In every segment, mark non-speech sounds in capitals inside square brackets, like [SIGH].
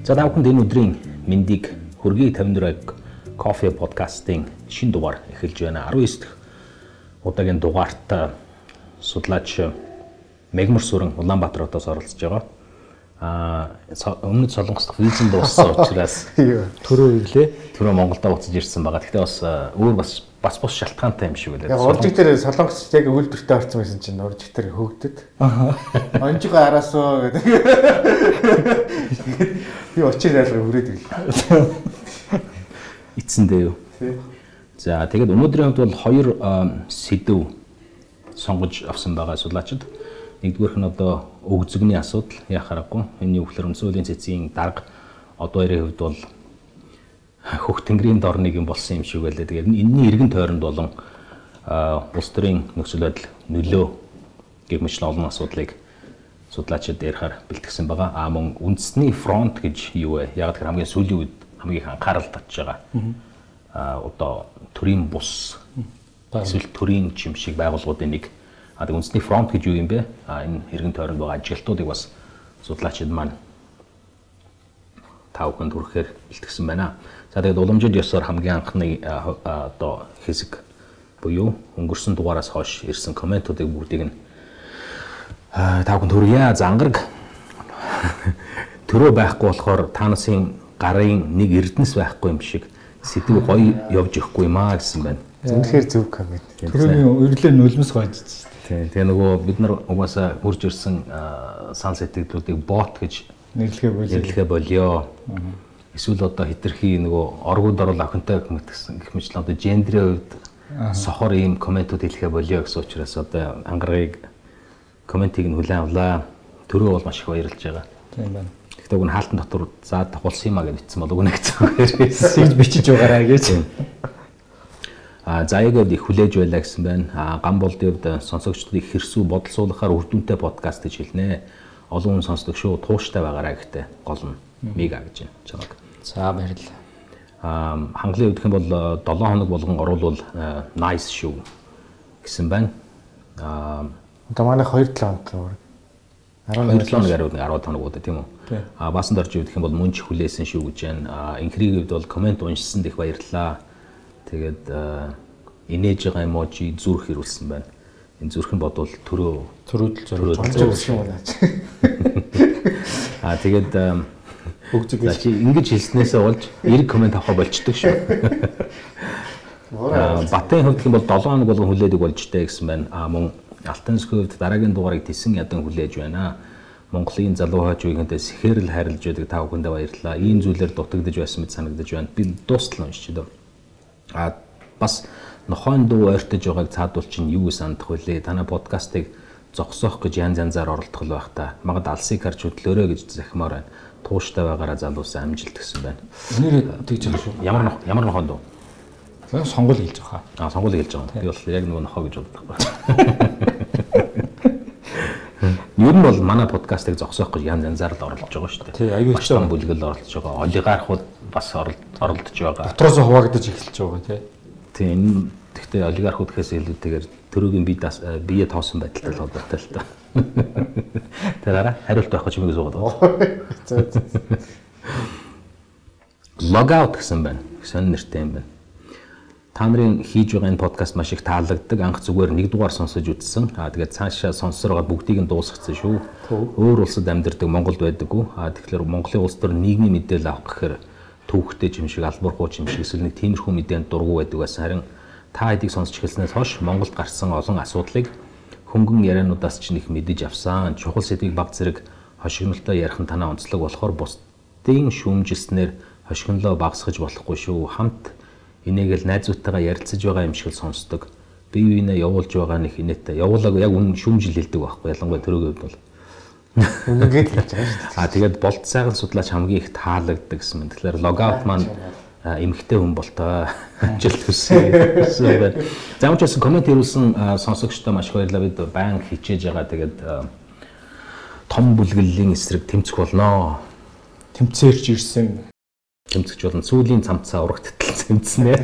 За та бүхэнд энэ өдрийн мэндийг хөргий 54 кофе подкастын шин дугаар эхэлж байна. 19 дахь удаагийн дугаарт судлаач Мегмар сүрэн Улаанбаатар хотоос оролцож байгаа. Аа өмнөд Солонгост визэн дууссан учраас [LAUGHS] төрөө ирлээ. Төрөө Монголдо уцаж ирсэн байгаа. Гэхдээ бас өөр бас бас бус шалтгаантай юм шиг байлаа. Яг уржиг дээр Солонгос яг үйлдвэртэй орсон байсан чинь уржиг дээр хөөгдөд. Аа. Онжиг араасуу гэдэг. [LAUGHS] Би очиж айлга хүрээд ирлээ. Эцэндээ [LAUGHS] юу? За тэгээд өнөөдрийн хувьд бол хоёр сэдв сонгож авсан байгаа судлаачид. Нэгдүгээрх нь одоо өгзөгний асуудал яах аргагүй. Энэ юу гэхээр өмсөлийн цэцгийн дарга одоо хоёрын хувьд бол хөх тэнгэрийн дор нэг юм болсон юм шиг байлаа. Тэгээд энэний эргэн тойронд болон улс төрийн нөхцөл байдал нөлөө гэх мэт олон асуудлыг судлаачид ярихаар бэлтгэсэн байгаа. А мөн үндэсний фронт гэж юу вэ? Яг тэр хамгийн сүүлийн үед хамгийн их анхаарал татж байгаа. А одоо төрийн бус эсвэл төрийн чимшиг байгууллагуудын нэг А тэг үндэсний фронт гэж юу юм бэ? А энэ хэрэгэн тойронд байгаа ажилтнуудыг бас судлаачид маань тав хүнд хүрэхээр бэлтгэсэн байна. За тэгээд уламжид ёсоор хамгийн анхны одоо хэсэг буюу өнгөрсөн дугаараас хойш ирсэн комментуудыг бүгдийг нь тав хүнд хүргье. За ангараг төрөө байхгүй болохоор та нарын гарын нэг эрдэнэс байхгүй юм шиг сэдв гоё явж ихгүй юм аа гэсэн байна. Үнэхээр зөв коммент. Төрөний өрлөө нулимс гоёж Тийм. Тэгээ нөгөө бид нар угаасаа хурж ирсэн сан сэтгэлдлүүдийг бот гэж нэрлэхэ болио. Нэрлэхэ болио. Эсвэл одоо хитрхи нөгөө оргууд орол охинтой гэсэн гэх мэт л одоо гендрийн хувьд сохор ийм комментууд хэлэхэ болио гэсэн учраас одоо ангарыг комментиг нь хүлээн авлаа. Төрөө бол маш их баярлж байгаа. Тийм байна. Гэхдээ уг нь хаалтан дотор за тахуулсан юм а гэж бичсэн болов уу гэж зүгээр. Сэж бичиж байгаараа гэж. А заяагаад их хүлээж байлаа гэсэн байна. А гам болдын хувьд сонсогчдыг хэрсүү бодол суулгахаар үр дүнтэй подкаст гэж хэлнэ. Олон хүн сонсдог шүү. Тууштай байгаарай гэхдээ гол нь мега гэж байна. Чамаг. За баярлалаа. А хангалын хувьд хэм бол 7 хоног болгон оруулвал nice шүү гэсэн байна. А одоо манай 2 7 хоног 12 хоног ариуд 10 хоног удаа тийм үү. А баасан дорж юу гэх юм бол мөн ч хүлээсэн шүү гэж байна. А инхрийг хувьд бол комент уншсан дэх баярлалаа Тэгээд инээж байгаа эможи зүрх ирүүлсэн байна. Энэ зүрх нь бодвол төрөө төрөөдөл юм [LAUGHS] байна. Аа тэгээд бүгд чи ингэж хэлснээсээ болж 90 комент авах болчдөг шүү. Батын хувьд бол 7 хоног болгон хүлээдэг болж тээ гэсэн байна. Аа мөн Алтан зөвхөвд дараагийн дугаарыг тесэн ядан хүлээж байна. Монголын залуу үеийнхэнтэй сэхэрл харилж байдаг та бүхэндээ баярлалаа. Ийм зүйлээр дутагдж байсан мэт санагдаж байна. Би дуустал уншиж байна А бас нохойн дуу ойртож байгааг цаадуул чинь юу сандах вүлээ? Танай подкастыг зогсоох гэж янз янзаар оролдох л байх та. Магад алсыг харж хөдлөөрэй гэж захимаар байна. Тууштай байгаараа залуусаа амжилт гэсэн байна. Энээр тэгж байгаа шүү. Ямар ямар нохойн дуу? Сонгол хэлж байгаа. Аа сонгол хэлж байгаа. Би бол яг нөгөө нохой гэж боддог байна. [LAUGHS] Ер нь бол манай подкастыг зогсоох гэж янз янзаар л оролдож байгаа шүү дээ. Тий, аюул ч том бүлгэл оролдож байгаа. Олигархууд бас оролдож байгаа. Дотроос хуваагдаж эхэлж байгаа тий. Тий, энэ гэхдээ олигархууд гэхээс илүүтэйгээр төрөгийн бие бие тоосон байдалтай л холбоотой л та. [LAUGHS] Тэраараа хариулт байх гэж юмыг суугаад байна. Логаут гэсэн байна. Сонир нэртэй юм байна та нарын хийж байгаа энэ подкаст маш их таалагддаг. Анх зүгээр нэг дугаар сонсож үзсэн. Аа тэгээд цаашаа сонсороо бүгдийг нь дуусгацсан шүү. Өөр улсад амьдардаг Монголд байдаггүй. Аа тэгэхээр Монголын улс төр нийгмийн мэдээлэл авах гэхээр төвхтэй юм шиг албархуу юм шиг эсвэл нэг тиймэрхүү мэдээнд дургу байдаг байсан. Харин та хэдийг сонсч эхэлснээс хойш Монголд гарсан олон асуудлыг хөнгөн яриануудаас ч нэг мэдэж авсан. Чухал сэдвийг баг зэрэг хошигнолтой ярих нь танаа онцлог болохоор бусдын шүүмжилснээр хошигнолоо багасгаж болохгүй шүү. Хамт энийг л найзуудтайгаа ярилцаж байгаа юм шиг сонсдог. Бие биенээ явуулж байгаа нэг инээтэй. Явуулааг яг үн шүмжил хэлдэг байхгүй ялангуяа хувьд бол. Үнэгээд л хэлж байгаа шүү дээ. [LAUGHS] Аа тэгээд болт сайхан судлаач хамгийн их таалагддаг гэсэн мэт. Тэгэхээр логаут маань эмгтэй хүн болтоо [LAUGHS] амжилт хүсье. За мөн ч гэсэн комент ирүүлсэн сонсогчдоо маш баярлалаа. Бид баян хичээж байгаа. Тэгээд том бүлгэллийн эсрэг тэмцэх болноо. Тэмцээрч ирсэн тэмцэж болно. Сүүлийн цамцаа урагт тэмцэнэ.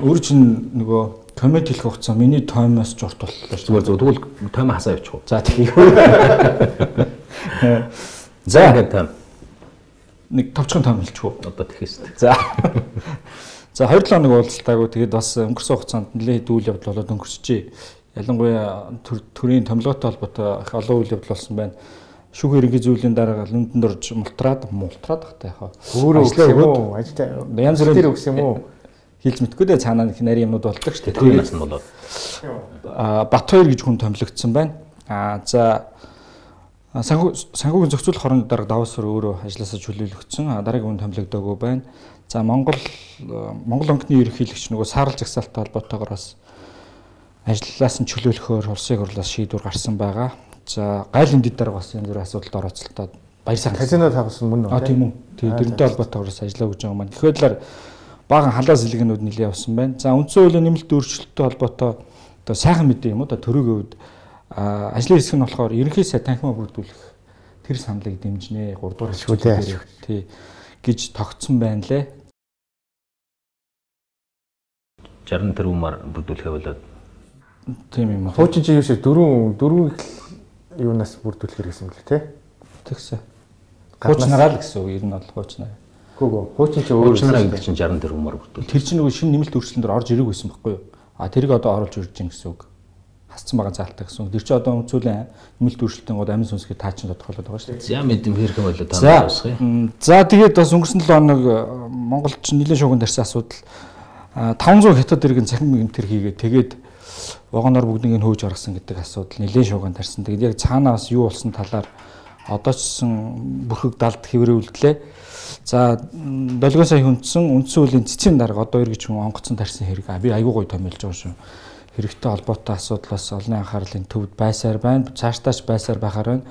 Өөр чинь нөгөө коммент хэлэх хугацаа миний таймаас ч урт боллоо. Зүгээр зөв тэгвэл тайм хасаа явчих. За тийм. [LAUGHS] За ингээд нэг товчхон том хэлчихв. Одоо тэхэс. За. За 2 7 хоног уулзалтаагүй тэгээд бас өнгөрсөн хугацаанд нэлээд үйл явдал болоод өнгөрчжээ. Ялангуяа төрийн томилготой холбоотой их олон үйл явдал болсон байна. Шүүх хэргийн зүйлийн дараа лүндэнд орж мултраад мултраад багтаа яхаа. Өөрөө өгсөн юм уу? Ажилтаа янз бүрийн өгсөн юм уу? Хэлж мэдгүй дээ цаанаа их нарийн юмнууд болдог шүү дээ. Төрийн нас нь болоод. А Бат 2 гэж хүн томилогдсон байна. А за санхүү санхүүгийн зохицуулах хорон дарга даваас өөрөө ажилласаа чөлөөлөгдсөн. Дараагийн хүн томилогдоогүй байна. За Монгол Монгол өнгөний ерөнхийлөгч нөгөө саарл жагсаалттай холбоотойгоор бас ажиллаас нь чөлөөлөхөөр улсын хурлаас шийдвэр гарсан байгаа. За гайл эндэд дараа бас янз бүрийн асуудалд орооцолтоод баяр сайн. Казино тавсан мөн үү? А тийм үү. Тийм дэрэнтэй холбоотойгоор ажиллаа гэж байгаа маань. Тэгэхээр л баган халаа сэлгэнүүд нэлээ явсан байна. За үндсэн хуулийн нэмэлт өөрчлөлттэй холбоотой одоо сайхан мэдээ юм уу? Одоо төрөгийн үед ажлын хэсэг нь болохоор ерөнхий сайд танхимаа бүрдүүлэх тэр саналыг дэмжинэ. 3 дугаар хэсгүүдээ тий гэж тогтсон байна лээ. 60 тэрбумаар бүрдүүлэхээ болоод тийм юм. Хуучин чи юу шиг дөрөв дөрөв юунаас бүрдүүлэх хэрэгсэн юм лээ те. Тэгсэн. Хуучнараа л гэсэн үг ер нь бол хуучнараа. Гүгөө. Хуучин чи өөр хуучнараа гэдэг чинь 60 тэрбумаар бүрдүүл. Тэр чинь нөгөө шинэ нэмэлт өөрчлөлтөөр орж ирэх байсан байхгүй юу? А тэрийг одоо оруулж ирж гин гэсэн үг. Хасцсан байгаа заалтай гэсэн үг. Тэр чинь одоо өмцүүлэн нэмэлт өөрчлөлтийн гол амин сүнсгээ таа чин тодорхойлоод байгаа шүү дээ. За мэдэм хэрхэн болоо та басах юм. За тэгээд бас өнгөрсөн 7 хоног Монголд чинь нэлээд шууган тарьсан асуудал 500 хятад иргэн цахим гэмтэр хийгээд тэгээд вагоноор бүгднийг нь хөөж гаргасан гэдэг асуудал нэлээд шууган тарьсан. Тэгээд яг цаанаас юу болсон талаар одоо ч гэсэн бүрхэг далд хэврүүлдлээ. За долгион сая хүндсэн үндсэн үлийн цэцэн дарга одоо эргэж хүн онгоцон тарьсан хэрэг би айгүй гой томилж байгаа шүү. Хэрэгтэй холбоотой асуудлаас олонний анхаарлын төвд байсаар байна. Цаашдаач байсаар байхаар байна.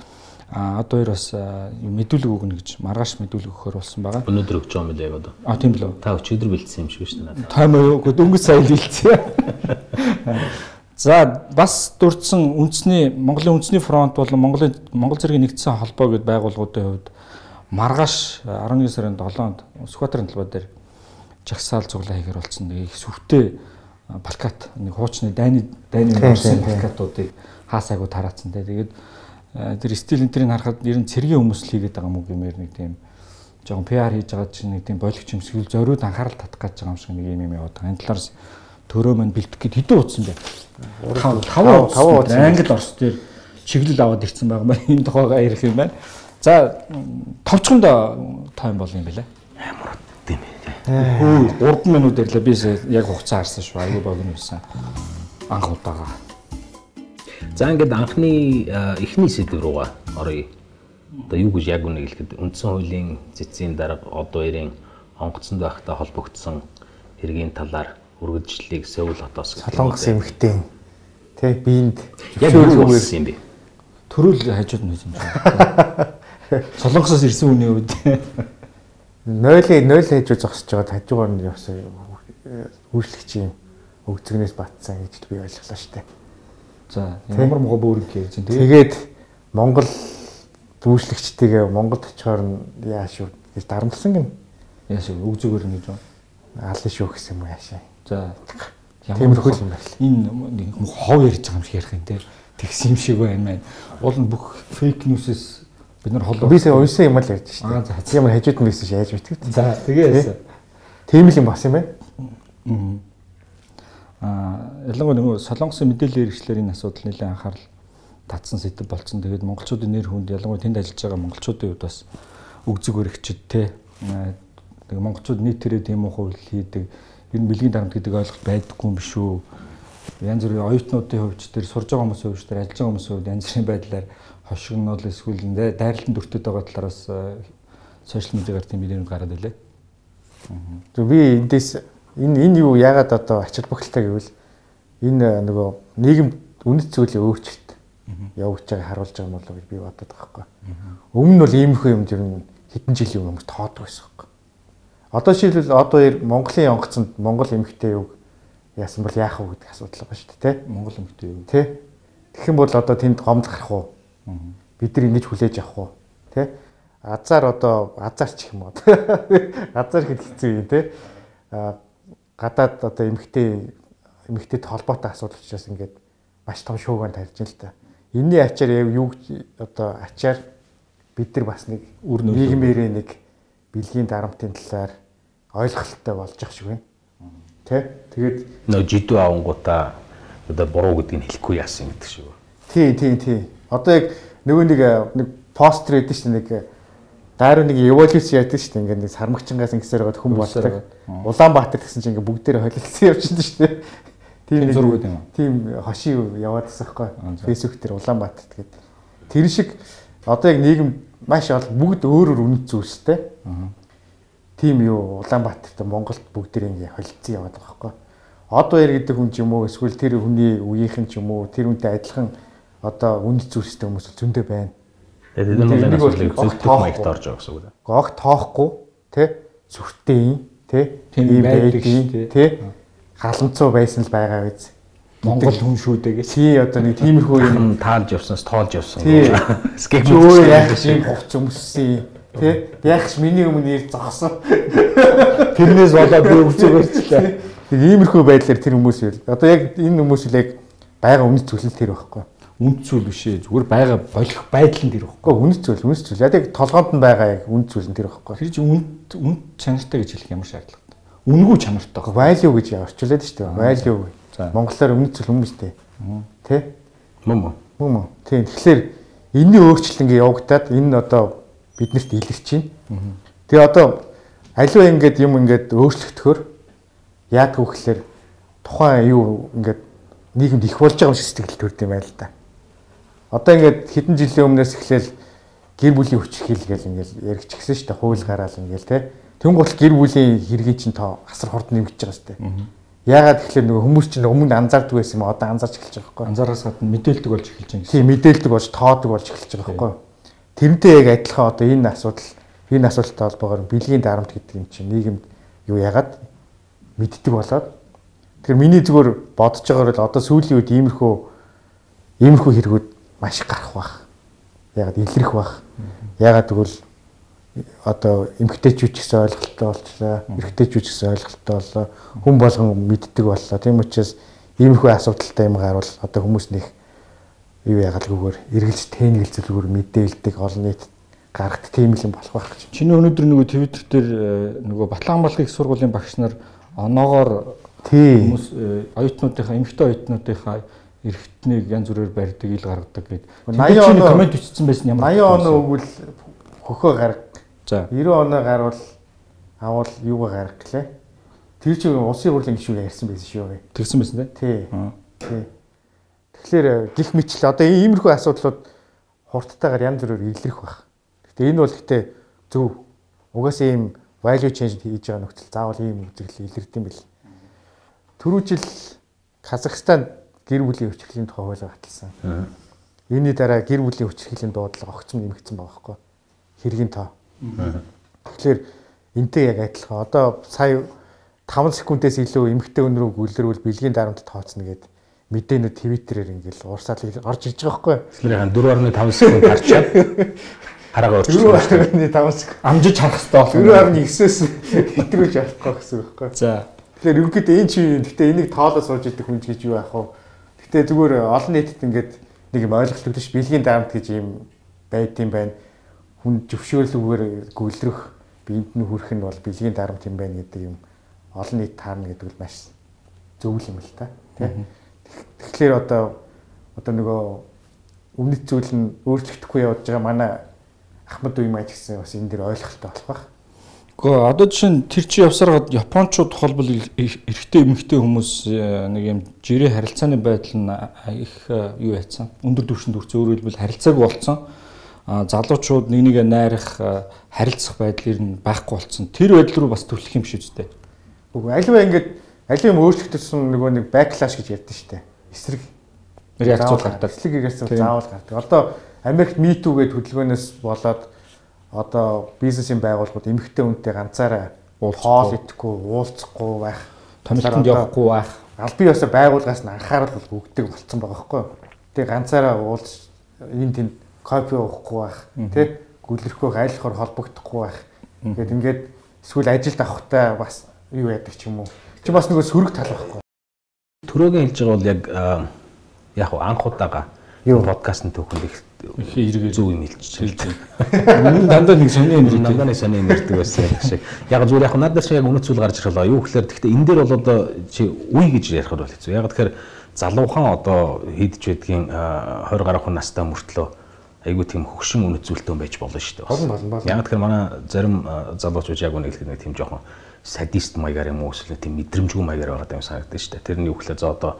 А одоо хоёр бас мэдүүлэг өгнө гэж маргааш мэдүүлэг өгөхөр болсон байгаа. Өнөөдөр өгч байгаа юм лээ одоо. А тийм билүү. Та өчигдөр бэлдсэн юм шиг шүү дээ надад. Тайм юу? Дөнгөж сая бэлдсэн. За бас дурдсан үндэсний Монголын үндэсний фронт болон Монголын Монгол зэргийн нэгдсэн холбоо гэд байгууллагуудын хувьд маргааш 11 сарын 7-нд Сүхбаатарын талбай дээр жагсаал цуглаа хийгэр болсон. Их сүртэй плакат нэг хуучны дайны дайны плакатуудыг хаасайгуу тараацсан. Тэгээд тэр стил энтрийг харахад ер нь цэргийн хүмүүс л хийгээд байгаа юм уу гэмээр нэг тийм жоохон PR хийж байгаа чинь нэг тийм боловч юм эсвэл зориуд анхаарал татах гэж байгаа юм шиг нэг юм юм яваад байгаа. Энэ талаас төрөө маань бэлдэх гээд хэдэн утсан бэ? 5 5 5 англи орс дээр чиглэл аваад ирсэн байгаа маань энэ тухайгаа ярих юм байна. За товчхонд тайм бол юм байна. Амар тийм ээ. Хөө 3 минут ирлээ би яг хугацаа харсан шүү. Аюу богино байсан. Анх удаага. За ингээд анхны эхний сэдв руугаа оръё. Одоо юу гэж яг үнэ хэлэхэд үндсэн хуулийн цэцгийн дарга одоо ирийн онгоцонд байхтай холбогдсон хэргийн талаар үргэлжлэлийг Сөүл хотоос Солонгос эмхтэн тий биэнд яг юу болсон юм бэ? Төрөл хажууд нь юм шиг. Солонгосоос ирсэн хүний үед нойлыг нойл хийж зогсож байгаа хажуугаар нь явсан үйлчлэгч юм өгзгнээс батсан гэж би ойлголоо шүү дээ. За ямар мого бөөрөнг ярьж байна. Тэгээд Монгол дүүшлэгчтэйгээ Монголд очихоор нь яаш юу гэж дарамтлсан гин. Яаш үг зүгээр нэг юм. Алын шүү гэсэн юм яашаа. За тиймэрхүү юм байна. Энэ нэг хов ярьж байгаа юм шиг ярих юм те. Тэгс юм шиг байна мэн. Уул нь бүх фейк ньюсээс бид нар холоо. Би сая унсан юм л ярьж шүү дээ. Ямар хажууд нь байсан яаж мэддэг. За тэгээс тийм л юм бас юм байна. Аа ялангуяа нөгөө солонгосын мэдээлэл хэрэгчлэр энэ асуудал нэлээд анхаарал татсан сэдв болцсон. Тэгээд монголчуудын нэр хүнд ялангуяа тэнд ажиллаж байгаа монголчуудын хувьд бас өгзөг өргөчд те. Тэгээд монголчууд нийтээрээ тийм ухаал хийдэг. Ер нь бэлгийн дарамт гэдэг ойлголт байдаггүй юм биш үү? Янз бүрийн оюутнуудын хувьд тэр сурж байгаа хүмүүсийн хувьд тэр ажиллаж байгаа хүмүүсийн хувьд янз бүрийн байдлаар хошигнол эсвэл дайралтанд өртөд байгаа талаараас сошиал медиагаар тийм мэдээлэл гараад байлаа. Тэг би эндээс энэ энэ юу яагаад одоо ачаал бүгдэлтэй гэвэл энэ нөгөө нийгэм үнэт зүйлийн өөрчлөлт явагдаж байгааг харуулж байгаа юм болоо гэж би бодод байгаа байхгүй. Өмнө нь бол иймэрхүү юм ер нь хэдэн жилийн өмнө тоодог байсан байхгүй. Одоо шийдвэл одоо Монголын онгоцонд Монгол эмэгтэй юу яасан бол яах вэ гэдэг асуудал байгаа шүү дээ, тэ? Монгол эмэгтэй юу? Тэ. Тэгэх юм бол одоо тэнд гомдол гарах уу? Бид нар ингэж хүлээж авах уу? Тэ? Азар одоо азар ч юм уу. [LAUGHS] Азар хэд хэцүү юм? А гадаад одоо эмэгтэй эмэгтэйд холбоотой асуудал учраас ингээд маш том шууган тарьж ин л та. Энийний ачаар яг юу одоо ачаар бид нар бас нэг үр нийгмээрээ нэг бэлгийн дарамтын талаар ойлголттой болж ах шиг байна. Тэ? Тэгээд нөө жидүү авангуудаа одоо буруу гэдгийг хэлэхгүй яасан гэдэг шиг байна. тий, тий, тий. Одоо яг нөгөө нэг нэг постэр шүү дээ нэг Дайруу нэг эволюц яадаг шүү дээ. Ингээд нэг сармагчингаас ингэсээр гоод хүн болдог. Улаанбаатар гэсэн чинь ингээд бүгдээр холилдсон явчихсан шүү дээ. Тийм нэг- зургууд юм? Тийм хошин яваадсан байхгүй. Фэйсбүүк дээр Улаанбаатар тэгээд тэр шиг одоо яг нийгэм маш ол бүгд өөр өөр үнэт зүйлстэй. Тийм юу Улаанбаатарт Монголд бүгдээр ингээд холилдсон яваад байгаа байхгүй. Од баяр гэдэг хүн ч юм уу эсвэл тэр хүний үеийнхэн ч юм уу тэр хүнтэй адилхан одоо үнэт зүйлстэй хүмүүс бол зөндөө байна. Тэгээд энэ асуудлыг огт зөвхөн маягт орж байгаа гэсэн үг. гог тоохгүй тий зүрхтэй юм тий ийм байдаг тий халамцуу байсан л байгаа биз Монгол хүн шүү дээ гэж. тий одоо нэг тиймэрхүү юм. Таалж явсанаас тоолж явсан. Скеп өө яах шиг хувц өмссөн тий. Яах ч миний өмнө нэр зогсон. Тэрнээс болоод би өвчөгөрчлээ. нэг иймэрхүү байдлаар тэр хүмүүс байл одоо яг энэ хүмүүс л яг байгаа үнэт зүйл тэр байхгүй. Үнд зүйл биш ээ. Зүгээр байгаа болох байдал нь тэр. Гэхдээ үнэт зүйл үнэт зүйл. Яг толгоонд нь байгаа яг үнэт зүйл нь тэр байхгүй. Тэр чинь үнд үнд чанартай гэж хэлэх ямар шаардлагатай. Үнгүү чанартай. Value гэж орчуулад шүү дээ. Value. Монголоор зүйл хүмүүстэй тий Мөн мөн. Мөн мөн. Тийм. Тэгэхээр энэний өөрчлөлт ингээ явагдаад энэ одоо биднэрт илэрч байна. Тэгээ одоо аливаа ингээд юм ингээд өөрчлөгдөхөөр яадгүй гэхээр тухайн юу ингээд нийгэмд их болж байгаа юм шиг сэтгэл төрд юм байл л да. Одоо ингээд хэдэн жилийн өмнөөс эхлээл гэр бүлийн хүчрхийл гэл ингээд яригчгсэн шүү дээ. Хууль гараал ингээд те. Тэнгуут гэр бүлийн хэргийн чинь тоо асар хурд нэмэгдэж байгаа шүү дээ. Яагаад тэгэхээр нөгөө хүмүүс чинь өмнө анзаардаг байсан юм одоо анзаарч эхэлж байгаа байхгүй. Анзаараас гадна мэдээлдэг болж эхэлж байгаа гэсэн. Тийм мэдээлдэг болж тоодог болж эхэлж байгаа байхгүй. Тэрнтэй яг адилхан одоо энэ асуудал энэ асуудалтай холбоогоор бэлгийн дарамт гэдэг юм чинь нийгэмд юу ягаад мэддэг болоод тэгэхээр миний зүгээр бодож байгаагаар л одоо сүүлийн үед иймэрхүү иймэрхүү хэрэгүүд маш их гарах бах. Ягаад илрэх бах. Ягаад тэгвэл одоо эмгтээчүүд ч гэсэн ойлголттой болчлаа. Эрэгтэйчүүд ч гэсэн ойлголттой боллоо. Хүн болгон мэддэг боллоо. Тийм учраас иймэрхүү асуудалтай юм гарвал одоо хүмүүс нэг юу ягалгүйгээр эргэлж тээнгэлзэлгүйгээр мэдээлдэг олон нийт гаргад тийм юм болох байх гэж. Чиний өнөөдөр нөгөө Twitter дээр э, нөгөө Батлангамбалгийн их сургуулийн багш нар оноогоор Тий. хүмүүс э, оюутнуудынхаа эмэгтэй оюутнуудынхаа эргэтнийг янз бүрээр барьдаг ил гаргадаг гэд. 80 Чиний оноо- комент бичсэн байсан ямар 80 оноо өгвөл хөхөө гарга. За. 90 оноо гарвал авал юугаа гарга гэлээ. Тэр чинь улсын хурлын гишүүг ярьсан байсан шүү. Тэгсэн байсан. Тий. Тий. Тэгэхээр гих мэтлээ одоо иймэрхүү асуудлууд хурдтайгаар янз бүрээр илэрх байх. Гэтэ энэ бол гэтээ зөв. Угаасаа ийм value change хийж байгаа нөхцөл заавал ийм үзэгдэл илэрдэм бил. Түрүү жил Казахстан гэр бүлийн хүчирхлийн тухай хууль баталсан. Үүний дараа гэр бүлийн хүчирхлийн дуудлага огцом нэмэгдсэн байгаа байхгүй. Хэргийн тоо. Тэгэхээр энтэй яг адилхан. Одоо сая 5 секундээс илүү эмхтэй өнрөө гүлэрвэл бэлгийн дарамт тооцно гэдэг мэдээнүүд твиттерээр ингээл уурсаал орж иж байгаа байхгүй. Тэгэхээр 4.5 секунд харчаад хараагаа Дөрөв өөрчлөсөн. орны 5 секунд. Амжиж харах хэрэгтэй болох. Дөрөв орны 9-өөс хэтрүүлж авахгүй гэсэн үг байхгүй. За. Тэгэхээр ерөнхийдөө энэ чи гэхдээ энийг тоолоо сууж идэх хүн гэж юу яах вэ? Гэхдээ зүгээр олон нийтэд ингээд нэг юм ойлголт өгдөг ш бэлгийн дарамт гэж юм байд юм байна. Хүн зөвшөөрлөгөөр гүйлрэх биед нь хүрэх нь бол бэлгийн дарамт юм байна гэдэг юм олон нийт таарна гэдэг бол маш зөв юм л та. Тэ? Тэгэхээр одоо одоо нөгөө өмнөд зүйл нь өөрчлөгдөхгүй явж байгаа манай Ахмад Уймаа ч гэсэн бас энэ дэр ойлголттой болох байх. Гэхдээ одоо жишээ нь тэр чи явсараад Япончууд холбол эрэгтэй эмэгтэй хүмүүс э, нэг юм жирийн харилцааны байдал нь их э, юу яцсан. Өндөр түвшинд хүрсэн өөрөөр хэлбэл харилцаагүй болцсон. Залуучууд нэг нэгэ найрах харилцах байдлыг нь байхгүй болцсон. Тэр байдал руу бас төрлөх юм шиг үстэй. Үгүй альва ингээд алив юм өөрчлөгдсөн нөгөө нэг backlash гэж ярьдэн штэ. Эсрэг Реакцууд гардаг. Эсрэг реакцууд заавал гардаг. Одоо Америкт Me Too гэдэг хөдөлгөөнөөс болоод одоо бизнесийн байгууллагууд эмэгтэй хүнтэй ганцаараа хоол идэхгүй, уулзахгүй байх. Томилтонд явахгүй байх. Аль бие басаа байгууллагаас нь анхаарал өгдөг болцсон байгаа байхгүй юу? Тэгээ ганцаараа уулз энэ тэнд кофе уухгүй байх, тий? Гүлрэхгүй айлхаар холбогдохгүй байх. Ингээд ингээд эсвэл ажилд авахтай бас юу яадаг ч юм уу. Чи бас нөгөө сөрөг тал байхгүй. Төрөөгийн хэлж байгаа бол яг яг анх удаага Юу? подкастын түүхэнд их эргээр зөв юм хэлж хэлж. [LAUGHS] Дандаа нэг сони юм Тэр дандаа нэг сони юм ярьдаг байсан яг шиг. Яг зүгээр яг надад шиг яг үнэт зүйл гарч ирлээ. Юу гэхээр гэхдээ энэ дээр бол одоо чи үе гэж ярих бол хэцүү. Яг тэгэхээр залуухан одоо хийдэж байдгийн 20 гаруй хүн настай мөртлөө айгүй тийм хөгшин үнэт зүйлтэй байж болно шүү дээ. Болно, болно, болно. Яг тэгэхээр манай зарим залуучууд яг үнэ хэлэхэд нэг тийм жоохон садист маягаар юм уу эсвэл тийм мэдрэмжгүй маягаар байгаа юм санагдаж шүү дээ. Тэрний үгээр за одоо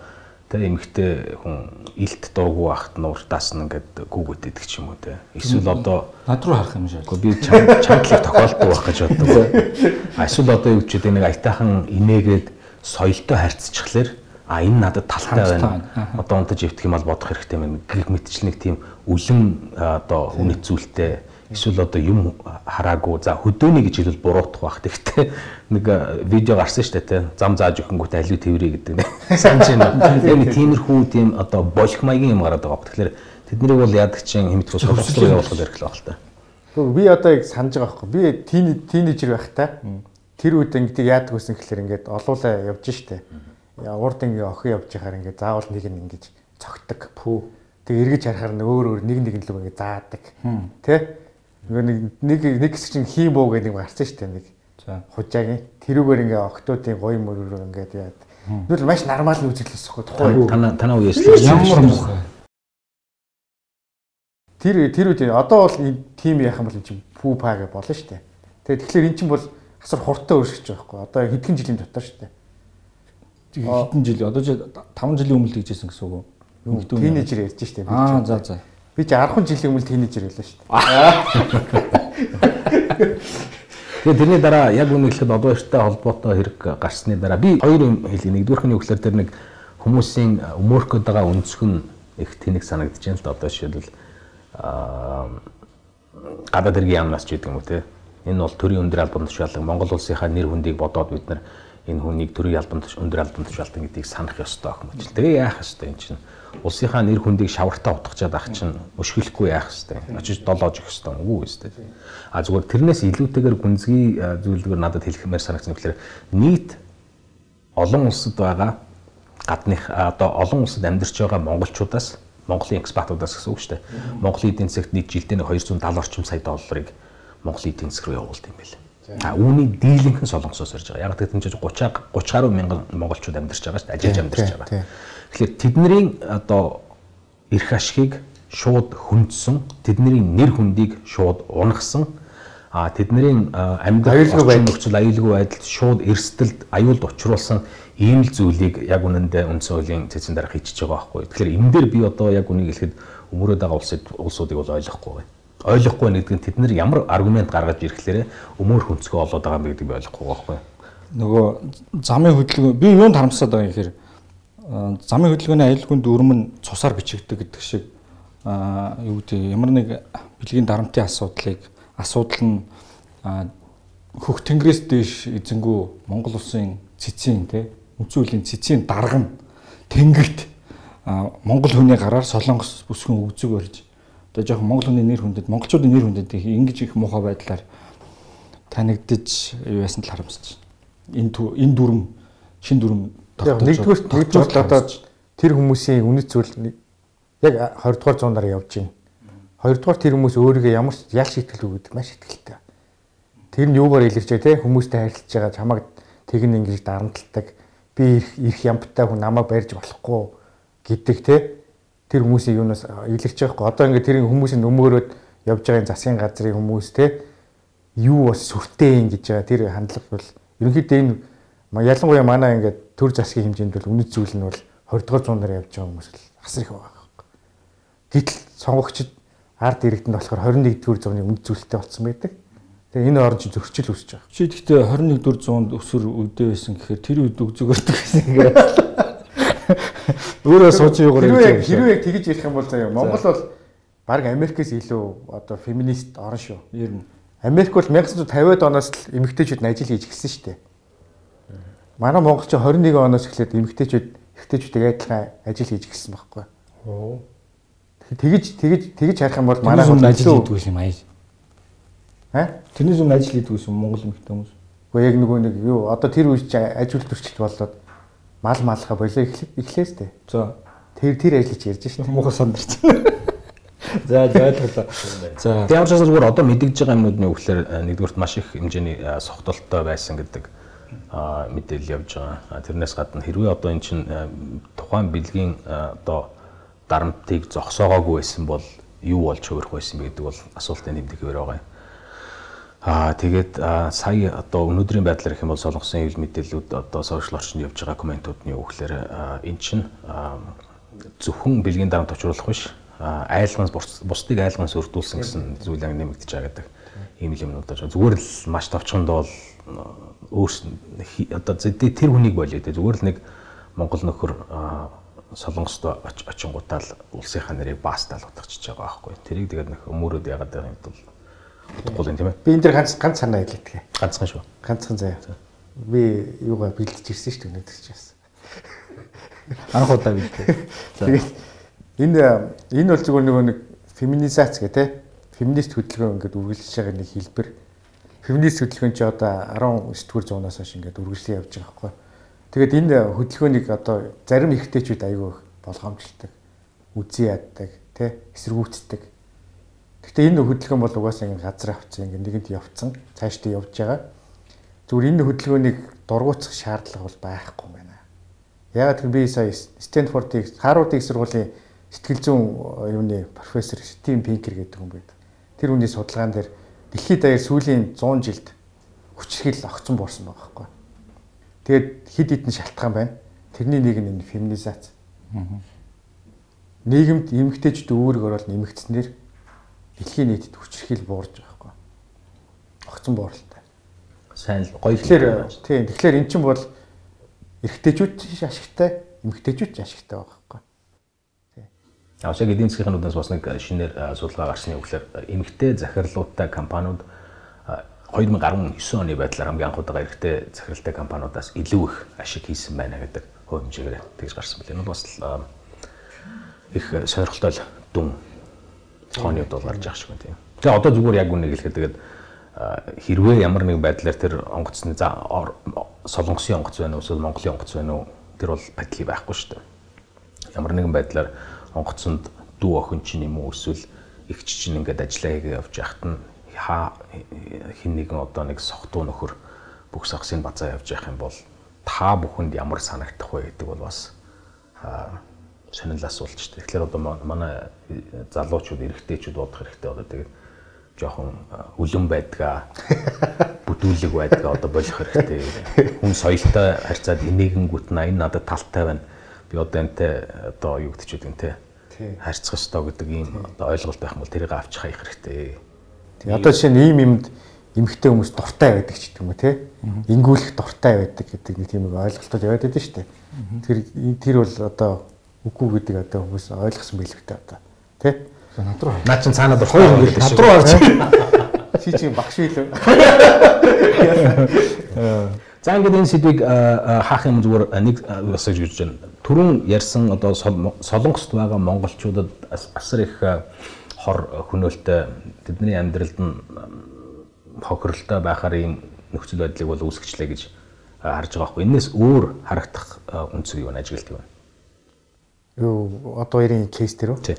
тэ эмэгтэй хүн илт дургу ахт нууртаас нь ингээд гүгөт идэх ч юм уу те. Эсвэл одоо над руу харах юм шиг. Гэхдээ би чамдлыг тохиолддог байх гэж боддог. Эсвэл одоо юу ч гэдэг нэг аятайхан инээгээд соёлтой харьцчихлаар а энэ надад талтай байна. Одоо унтаж өвтөх юм бол бодох хэрэгтэй байна. Гэх мэтчлэг тийм үлэн одоо үнэт зүйлтэй эсвэл одоо юм хараагүй за хөдөөний гэж хэлвэл буруутах бах гэхдээ [LAUGHS] нэг видео гарсан шүү дээ те зам зааж өгөхөнгүүт алив тэрвэрээ гэдэг нэ [LAUGHS] санаж байна. Тэгээ тиймэрхүү тийм одоо болох маягийн юм гараад байгаа. Тэгэхээр тэднийг бол яадаг чинь хэмтгүү солилцоо явуулах ярих л баг л та. Би одоо яг санаж байгаа байхгүй. Би тийн тийнейжер байхдаа тэр үед ингэдэг яадаг гэсэн гэхэлэр ингээд олуулаа явж штэ. Урд ингээ охин явж байхаар ингээ заавал нэг нь ингэж цогтдаг. Пүү. Тэгээ эргэж харахаар нэг өөр өөр нэг нэг л ингээ заадаг. Тэ? Нөгөө нэг нэг нэг хэсэг чинь хийм буу гэдэг нэг гарсан шүү дээ нэг. За. Хужаагийн тэрүүгээр ингээ октоодын гоё мөрөөр ингээд яад. Нүл маш нормал үзэлээс ихгүй тухай. Танаа танаа үеэс ямар муухай. Тэр тэр үед одоо бол тим яах юм бол чи пүү па гэж болно шүү дээ. Тэгээ тэгэхээр эн чинь бол асар хурдтай өөрсөж байгаа байхгүй. Одоо хэдхэн жилийн дотор шүү дээ. Хэдэн жил одоо чи 5 жилийн өмнө хийжсэн гэсэн үг үү? Тинейжер ярьж штеп. Аа за за. Би чи 10 жилийн өмнө тинейжер байлаа дээ. [LAUGHS] Тэгээ тэрний дараа яг үнэ хэлэхэд одоо ихтэй холбоотой хэрэг гарсны дараа би хоёр юм хэлье. Нэгдүгээрх нь юу гэхээр тэр нэг хүмүүсийн өмөркөд байгаа өнцгөн их тэнэг санагдаж байна л да одоо жишээлбэл аа гадаад хэргийн яамнаас ч гэдэг юм уу те. Энэ бол төрийн өндөр албан тушаалан Монгол улсынхаа нэр хүндийг бодоод бид нар энэ хүнийг төрийн албан өндөр албан тушаалтан гэдгийг санах ёстой ах юм. Тэгээ яах ёстой энэ чинь улсынхаа нэр хүндийг шавартаа утгачаад ах чинь өшгөлөхгүй яах ёстой. Очиж долоож өгөх ёстой үгүй ёстой. А зүгээр тэрнээс илүүтэйгээр гүнзгий зүйлдгээр надад хэлэхмээр санагдсан гэхээр нийт олон улсад байгаа гадных одоо олон улсад амьдарч байгаа монголчуудаас Монголын экспатуудаас гэсэн үг шүү дээ. Монголын эдийн засагт нийт жилдээ 270 орчим сая долларыг Монголын эдийн засаг руу явуулт юм байна. А үүний дийлэнх нь солонгосоос ирж байгаа. Яг тэр чинь 30 30 гаруй мянган монголчууд амьдарч байгаа шүү дээ. Ажиллаж амьдарч байгаа. Тэгэхээр тэдний одоо эрх ашигыг шууд хөндсөн, тэдний нэр хүндийг шууд унагсан а тэдний амьдрал нөхцөл аюулгүй байдалд шууд эрсдэлд аюулд учруулсан ийм л зүйлийг яг үнэндээ үндсэн хуулийн цэцэн дараа хийчихэж байгаа байхгүй. Тэгэхээр энэ дээр би одоо яг үнийг хэлэхэд өмөрөөд байгаа улсууд улсуудыг бол ойлгохгүй байна. Ойлгохгүй нэгдэг нь тэд нар ямар аргумент гаргаж ирэхлээрэ өмөр хүнцгөө олоод байгаа юм гэдгийг би ойлгохгүй байхгүй. Нөгөө замын хөдөлгөөн би юунд харамсаад байгаа юм гэхээр замын хөдөлгөөний аюулгүйн дүрм нь цусаар бичигддэг гэдэг шиг юу гэдэг ямар нэг бэлгийн дарамтын асуудлыг асуудал нь хөх тэнгэрээс дээш эзэнгүү Монгол улсын цэцэн тий үндсэн үеийн цэцгийн дарга нь тэнгэрт Монгол хүний гараар солонгос бүсгэн өгзөг барьж одоо жоохон Монгол хүний нэр хүндэд монголчуудын нэр хүндэд ингэж их муухай байдлаар танигдж юу яасан л харамсаж байна. Энэ энэ дүрм шин дүрм нэгдүгээр нэгдүгээр одоо тэр хүмүүсийн үнэт зүйл яг 20 дугаар зуунаар явж байна. Хоёрдугаар тэр хүмүүс өөрийгөө ямар ял шийтгэлгүй гэдэг маш ихтэй. Тэр нь юугаар илэрчээ те хүмүүстэй харилцаж байгаа чамайг тэгн ингэж дарамталдаг би их ямтай хүн намайг барьж болохгүй гэдэг те тэр хүмүүсийн юунаас илэрч байхгүй одоо ингээд тэр хүмүүсийн өмгөөрөөд явж байгаа засгийн газрын хүмүүс те юу бас сүртэй юм гэж байгаа тэр хандлага бол ерөнхийдөө энэ ялангуяа манай ингээд төр засгийн хэмжээнд бол үнэт зүйл нь бол 20 дугаар зуунаар явж байгаа хүмүүс л асар их байгаа. Гэтэл сонгогчд ард иргэдэнд болохоор 21 дугаар зууны үнэт зүйлтэй болсон байдаг. Тэгээ энэ орн чинь зөрчил үүсэж байгаа. Чи гэхдээ 21 дугаар зуунд өсөр үдээ байсан гэхээр тэр үед өгзөгөрдөг гэсэн ингээд өөрөө сууж юугаар ярьж байгаа. Хэрвээ яг тэгж ярих юм бол заяа Монгол бол баг Америкээс илүү одоо феминист орн шүү. Ер нь. Америк бол 1950-ад оноос л эмэгтэйчүүд ажил хийж эхэлсэн шүү дээ. Манай монголч 21 оноос эхлээд эмэгтэйчүүд эрэгтэйчүүдтэй адилхан ажил хийж эхэлсэн байхгүй. Оо. Тэгэж тэгэж тэгэж харах юм бол манай хүн ажил хийдэг юм аяа. Аа? Тэрний зүг ажил хийдэг юм Монгол эмэгтэй хүмүүс. Уу яг нөгөө нэг юу одоо тэр үеч ажил төрчлөлт болоод мал малха болоо эхлээс тээ. За. Тэр тэр ажил чи ярьж шин. Муухай сандарч. За ойлголоо. За Тэгээд ямар ч зүйл зүгээр одоо мэдэгдэж байгаа юмнууд нь юу гэхээр э, нэгдүгürt маш их хэмжээний э, согтолтой байсан гэдэг а, мэдээлэл явж байгаа. Тэрнээс гадна хэрвээ одоо эн чинь э, тухайн бэлгийн э, одоо дарамтыг зогсоогоогүй байсан бол юу болж хувирах байсан бэ гэдэг бол асуултын нэмдэг хэвээр байгаа юм. Аа тэгээд сая одоо өнөөдрийн байдлаар их юм бол солонгосын хэвлэл мэдээллүүд одоо сошиал орчинд явж байгаа комментууд нь юу гэхээр аа, эн чинь зөвхөн бэлгийн дарамт очруулах биш бус- бусдыг айлгаас өрдүүлсэн гэсэн зүйл анги нэмэгдэж байгаа гэдэг ийм л юмнууд байна. Зүгээр л маш товчхонд бол өөрс одоо тэр хүнийг болоо тэ зүгээр л нэг Монгол нөхөр солонгост оч- очингуудаа л улсынхаа нэрийг баастаал утгачихж байгаа байхгүй. Тэрийг тэгээд нөх өмөрөөд ягаад байгаа юм бол утгагүй юм тийм ээ. Би энэ дэр ганц ганц санаа хэлээдгээ. Ганцхан шүү. Ганцхан заяа. Би юугаа бэлдэж ирсэн шүү дээ өнөөдөр ч яасан. анх удаа бэлдээ. [LAUGHS] Тэгээд энэ энэ бол зүгээр нөгөө нэг феминизац гэх те феминист хөдөлгөөн ингээд үргэлжлэж байгаа нэг хэлбэр. Феминист хөдөлгөөн чи одоо 19 дугаар зуунаас хойш ингээд үргэлжлэн явж байгаа байхгүй. Тэгээд энэ хөдөлгөөнийг одоо зарим эрэгтэйчүүд аягүй болгоомжлдог, үзий яддаг, те эсэргүүцдэг. Гэхдээ энэ хөдөлгөөн бол угаасаа ингээд газар авцсан ингээд нэгэнд явцсан, цаашдаа явж байгаа. Зүгээр энэ хөдөлгөөнийг дургуутсах шаардлага бол байхгүй юм байна. Яг тэр би сая Стэнфордыг Харвардын их сургуулийн сэтгэл зүйн э, юуны профессор Стив Пинкер гэдэг хүн байдаг. Тэр хүний судалгаан дээр дэлхийд даяар сүүлийн 100 жилд хүчрхийл огцон буурсан байгаа байхгүй. Тэгээд хид хідэн шалтгаан байна. Тэрний нэг нь энэ феминизац. Нийгэмд эмэгтэйчүүд өөрөг орол нэмэгдснээр дэлхийн нийтэд хүчрхийл буурж байгаа байхгүй. Огцон бууралтай. Сайн л гоё Тэгэхээр тийм тэгэхээр эн чинь бол эрэгтэйчүүд ашигтай, эмэгтэйчүүд ашигтай байгаа байхгүй. Аа шиг эдийн засгийн хануудаас бас нэг шинээр а, судалгаа гарсны үгээр эмэгтэй захирлуудтай компаниуд а, 2019 оны байдлаар хамгийн анх удаага эрэгтэй захиралтай компаниудаас илүү их ашиг хийсэн байна гэдэг хувь хэмжээгээр тэгж гарсан байна. Энэ бол бас их сойрхолтой дүн тооны удаа гарч байгаа шиг байна тийм. Тэгээ одоо зүгээр яг үнийг хэлэхэд тэгээд хэрвээ ямар нэг байдлаар тэр онгоцны за солонгосын онгоц байна уу эсвэл Монголын онгоц байна уу тэр бол байдлыг байхгүй шүү дээ ямар нэгэн байдлаар онгоцонд дүү охин чинь юм уу эсвэл эгч чинь ингээд ажиллаа хийгээ явж яхад нь хаа хин нэгэн одоо нэг сохтуу нөхөр бүх сагсыг базаа явж явах юм бол та бүхэнд ямар санагдах вэ гэдэг бол бас сонирхол асуулт шүү дээ. Тэгэхээр одоо ма- манай залуучууд эрэгтэйчүүд бодох хэрэгтэй одоо тэгээд жоохон а, үлэн байдгаа [LAUGHS] бүдүүлэг байдгаа одоо болох хэрэгтэй. Хүн соёлтой харьцаад энийгэнгүүт нь энэ надад талтай байна. Би одоо энтэй одоо юу ч үгүй те. Харьцах ёстой гэдэг ийм одоо ойлголт байх юм бол тэрийг авч хаях хэрэгтэй. Тэгээ одоо жишээ нь ийм юмд эмгхтэй хүмүүс дуртай байдаг ч гэдэг юм уу те. Ингүүлэх дуртай байдаг гэдэг нэг тийм ойлголтууд яваад байдаг шүү дээ. Тэр тэр бол одоо үгүй гэдэг одоо хүмүүс ойлгосон байл хэрэгтэй одоо. Тэ? над руу Наа чин цаанаа дуртай Хоёр байдаг над шүү. руу орж [LAUGHS] Чи чи багш билүү? За ингээд энэ сэдвийг хаах юм зүгээр нэг а, бас гэж байна. Түрүүн ярьсан одоо Сол- Солонгост байгаа монголчуудад ас- асар их хор хөнөөлтөй тэдний амьдралд нь ам, хохирлтой байхаар ийм нөхцөл байдлыг бол үүсгэжлээ гэж харж байгаа байхгүй. Энээс өөр харагдах а, үнцэг юу вэ? Ажиглалт юу вэ? Юу одоо хоёрын кейс дээр үү? Тий.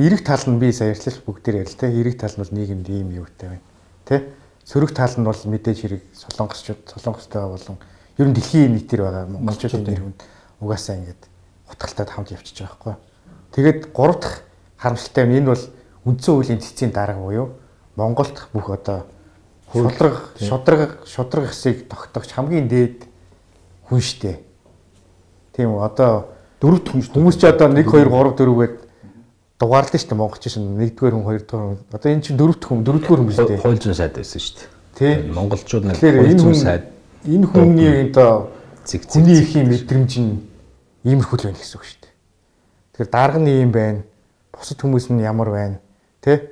Эрэг тал нь би сая ярьлаа ш бүгдээр ярил те. Эрэг тал нь бол нийгэмд ийм юутай байна. Тэ? Сөрөг тал нь бол мэдээж хэрэг солонгосчууд, солонгостой болон ер нь дэлхийн нийтээр байгаа монголчуудын нэр хүнд угаасаа ингэж утгалтад хамт явчихж байгаа байхгүй. Тэгээд гурав дахь харамсалтай нь энэ бол үндсэн хуулийн цэцгийн дарга буюу Монголд бүх одоо шудраг, шудраг, шудраг хэсийг тогтоогч хамгийн дээд хүн штэ. Тийм үү одоо дөрөв хүн. Хүмүүс ч одоо 1 2 3 4 гээд дугаарлаа шүү дээ монголч шин 1-р хүн 2-р хүн. Одоо энэ чинь 4-р хүн 4-р хүн биш үү? Хууль зүйн сайд байсан шүү дээ. Тий. Монголчууд нэг Тэгэхээр хууль энэ зүйн хүн сайд энэ хүний одоо Зэг, зэг, хүний зэг ихийн мэдрэмж нь иймэрхүү л байна гэсэн үг шүү дээ. Тэгэхээр дарга нь ийм байна. Бусад хүмүүс нь ямар байна? Тэ?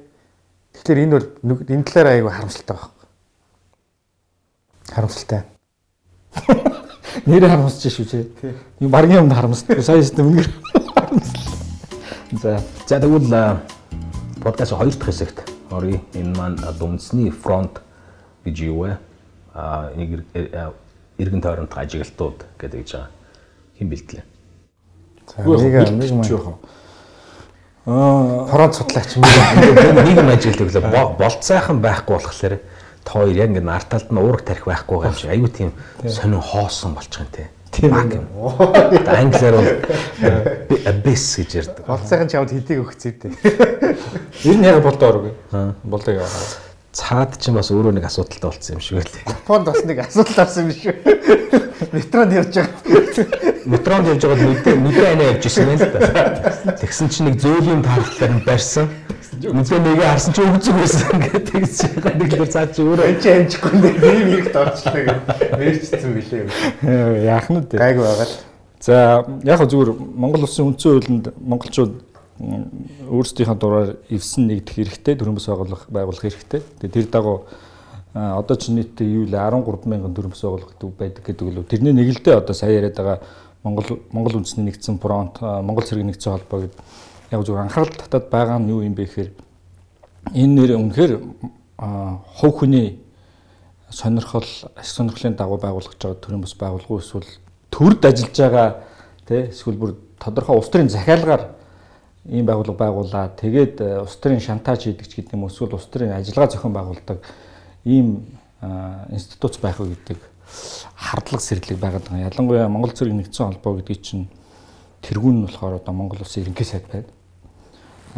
Тэгэхээр энэ бол энэ талаараа айгүй харамсалтай байна. Харамсалтай. Нэрээ харамсаж шүү чи. Юу баргийн юмд харамсдаг. Сая систем үнээр. За За тэгвэл подкаст хоёр дахь хэсэгт оръё. Энэ маань дүнсний фронт гэж юу вэ? А нэг эр- а, эргэн тойронд ажиглалтууд гэдэг гэж байгаа. Хэн бэлтлээ? За нэг нэг маань жоох. Аа фронт судлаач юм. нэг юм ажиглав лээ. Болцайхан байхгүй болохоор та хоёр яг ингэ нар талд нь уурах тарих байхгүй юм шиг аюу тийм сонин хоосон болчих юм те. Тийм юм. Англиар бол abyss гэж ярьдаг. Болцойхон чамд хэдийг өгцөө дээ. ер нь яг болдоо орог. Болдог яваа. Цаад ч бас өөрөө нэг асуудалтай болсон юм шиг байлээ. Японд бас нэг асуудал авсан юм шүү. Метронд явж байгаа. Метронд явж байгаад нүдэ нүдэ анаа явж ирсэн юм л да. Тэгсэн чинь нэг зөөлөн таарлаар нь барьсан. Нүдэ нэгэ харсан чи өгцөг байсан ингээд тэгж байгаа нэг л цаад чи өөрөө Энд чи амжихгүй нэ ийм хэрэгт орчлоо гэж мэрчсэн билээ. Яах нь дээ. Гайг байгаа л. За яг зүгээр Монгол улсын үндсэн хуулинд монголчууд өөрсдийнхээ дураар эвсэн нэгдэх хэрэгтэй, төрөмбөс байгуулах байгуулах хэрэгтэй. Тэгээ тэр дагуу одоо ч нийтдээ юу л 13 мянган төрөмбөс байгуулагддаг байдаг гэдэг л тэрний нэг л дээ одоо сая яриад байгаа Монгол Монгол үндэсний нэгдсэн фронт, Монгол цэргийн нэгдсэн холбоо гэдэг яг зүгээр анхаарал татаад байгаа нь юу юм бэ гэхээр энэ нэр үнэхээр хов хүний сонирхол ашиг сонирхлын дагуу байгуулагдж байгаа төрийн бас байгуулгын эсвэл төрд ажиллаж байгаа тий эсвэл бүр тодорхой улс төрийн захиалгаар ийм байгууллага байгуулаад тэгээд улс төрийн шантаж хийдэг ч гэдэг юм эсвэл улс төрийн ажиллагаа зохион байгуулдаг ийм институт байх уу гэдэг хардлага сэрлэг байгаад байгаа. Ялангуяа Монгол цэргийн нэгдсэн холбоо гэдгийг чинь тэргүүн нь болохоор одоо Монгол улсын ерөнхий сайд байна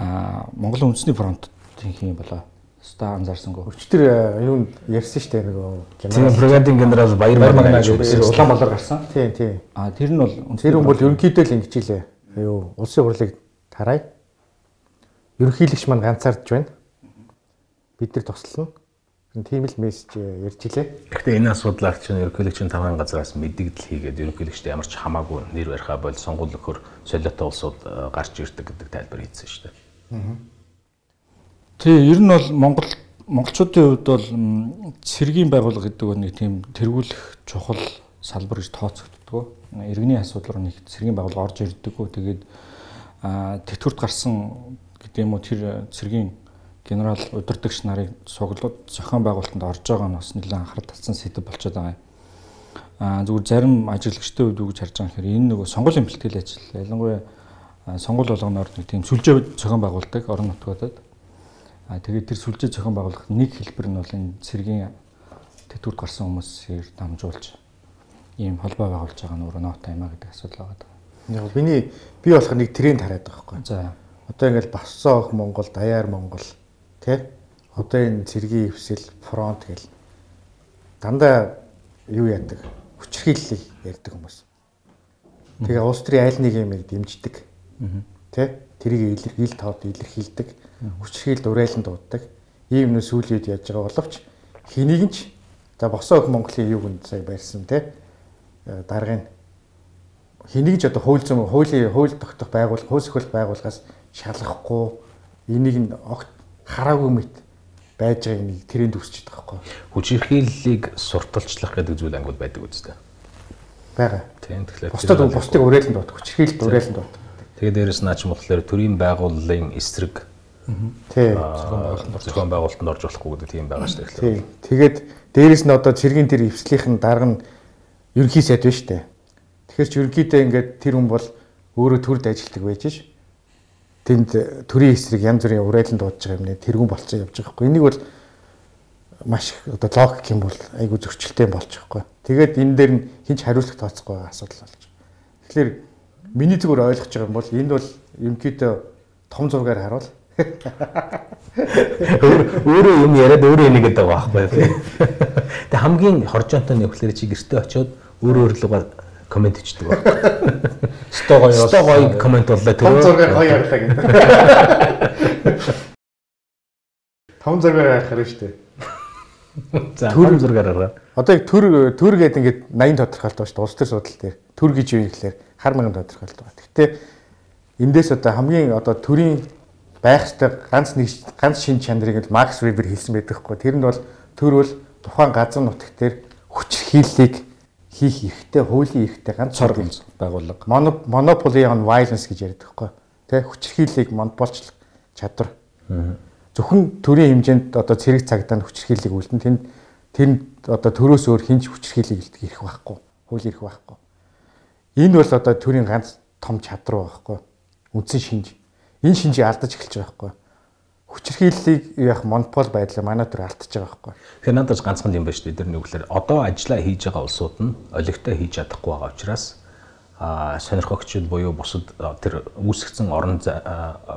Монголын үндэсний фронт тийм болоо. Ста анзаарсангүй. Өчтөр юу ярьсан шүү дээ нөгөө генерал бригадын генерал Баяр Мармаа гэж Улаанбаалаар гарсан. Тийм тийм. А тэр нь бол тэр хүн бол ерөнхийдөө л ингэж илээ. Юу улсын хурлыг тарай. Ерөнхийлөгч маань ганцаардж байна. Бид нар тослоно. Тийм л мессеж ярьж илээ. Гэхдээ энэ асуудлаар чинь ерөнхийлөгчийн таван газраас мэдэгдэл хийгээд ерөнхийлөгчд ямар ч хамаагүй нэр бариха бол сонгуул өгөхөр солиотой улсууд гарч ирдэг гэдэг тайлбар хийсэн шүү дээ. Тий, ер нь бол Монгол монголчуудын хувьд бол цэргийн байгууллага гэдэг нэг тийм тэргүүлэх чухал салбар гэж тооцогддог. Иргэний асуудал руу нэг цэргийн байгууллага орж ирдэггүй. Тэгээд тэтгэврт гарсан гэдэг юм уу тэр цэргийн генерал удирдагч нарыг суглууд зохион байгуулалтанд орж байгаа нь бас нэлээд анхаарал татсан сэдв болчиход байгаа юм. Зүгээр зарим ажиглагчтай үед юу гэж харж байгаа юм хэрэг энэ нөгөө сонгуулийн бэлтгэл ажил ялангуяа сонгуул болгоноор нэг тийм сүлжээ зохион байгуулдаг орон нутгуудад. Аа тэгээд тэр сүлжээ зохион байгуулах нэг хэлбэр нь бол энэ цэргийн тэтгэврт гарсан хүмүүсээр дамжуулж ийм холбоо байгуулж байгаа нь өөрөө ноот аймаа гэдэг асуудал байгаа. Яг миний би болох нэг тренд хараад байгаа байхгүй. За одоо ингээл Босоох Монгол, Даяар Монгол тий одоо энэ цэргийн хөвсөл фронт гэл дандаа юу яадаг хүчрхийллийг ярьдаг хүмүүс. Тэгээ улс төрийн айл нэг юмыг дэмждэг. Тэ? Тэрийг илэрхийл тоод илэрхийлдэг. Хүчрхийл дуурайлан дууддаг. Ийм нэ сүүлийн үед яаж байгаа боловч хэнийг нь ч за босоо өх Монголын юуг нь сая барьсан тэ? Даргын хэнийг ч одоо хууль зүйн хуулийн хууль тогтоох байгуул хууль сөхөл байгууллагаас шалгахгүй энийг нь огт хараагүй мэт байж байгаа нэг тренд үсчихэд байгаа байхгүй. Хүчирхийллийг сурталчлах гэдэг зүйл ангууд байдаг үстэй. Бага. Тийм тэгэхээр бусдад бусдыг урайлан дууд, хүчирхийлэлд урайлан дууд. Тэгээд дээрэс наач болохоор төрийн байгууллын эсрэг тий зохион байгуулалтанд орж болохгүй гэдэг тийм байгаа шүү дээ. Тий. Тэгээд дээрэс нь одоо цэргийн тэр эвслийнхэн дарга нь ерөнхий сайд биш үү? Тэгэхээр ч ерөнхийдөө ингээд тэр хүн бол өөрөө төрд ажилтдаг байж ш. Тэнд төрийн эсрэг янз бүрийн урайлан дуудаж байгаа юм нэ тэргүүн болцсон явж байгаа хгүй. Энийг бол маш одоо логик юм бол айгүй зөрчилтэй болж байгаа хгүй. Тэгээд энэ дээр нь хинч хариуцлага тооцохгүй асуудал болж. Тэгэхээр миний зүгээр ойлгож байгаа юм бол энд бол ерөнхийдөө том зургаар харуул. өөрөө юм яриад өөрөө энийг гэдэг байгаа байхгүй. Тэг хамгийн хоржоонтой нь өгөхлөөр чи гэртээ очиод өөрөө өөрлөгөө комент хийдэг байхгүй. Сто гоё. Сто гоё комент боллоо тэр. Том зургаар гоё ярлаа гэдэг. Том зургаар харах шүү дээ. За төр зургаар арга. Одоо яг төр төр гэдэг ингээд 80 тодорхойлт байна шүү дээ. Улс төр судал дээр. Төр гэж юу юм гэхээр хар манган тодорхойлт байна. Гэхдээ эндээс одоо хамгийн одоо төрийн байх ёстой ганц нэг ганц шин чанарыг л Макс Вебер хэлсэн байдаг хгүй. Тэр нь бол төр бол тухайн газар нутагт дээр хүчрхийллийг хийх эрхтэй, хуулийн эрхтэй ганц цоргон байгууллага. Monopoly on violence гэж ярьдаг хгүй. Тэ хүчрхийллийг монополчлох чадвар. Зөвхөн төрийн хэмжээнд одоо цэрэг цагдаа хүчрхийллийг үлдэн тэнд тэнд одоо төрөөс өөр хинч хүчрхийллийг ирэх байхгүй. Хууль ирэх байхгүй. Энэ бол одоо төрийн ганц том чадвар байхгүй. Үндсэн шинж. энэ шинжийг алдаж эхэлж байгаа байхгүй. Хүчирхийллийг яг монопол байдлаар манай төр алдчихж байгаа байхгүй. Тэгэхээр надад ганцхан юм байна шүү дээ. Тэр нэг үгээр одоо ажиллаа хийж байгаа улсууд нь олигтой хийж чадахгүй байгаа учраас а сонирхогчд буюу бусад тэр үүсгэсэн орон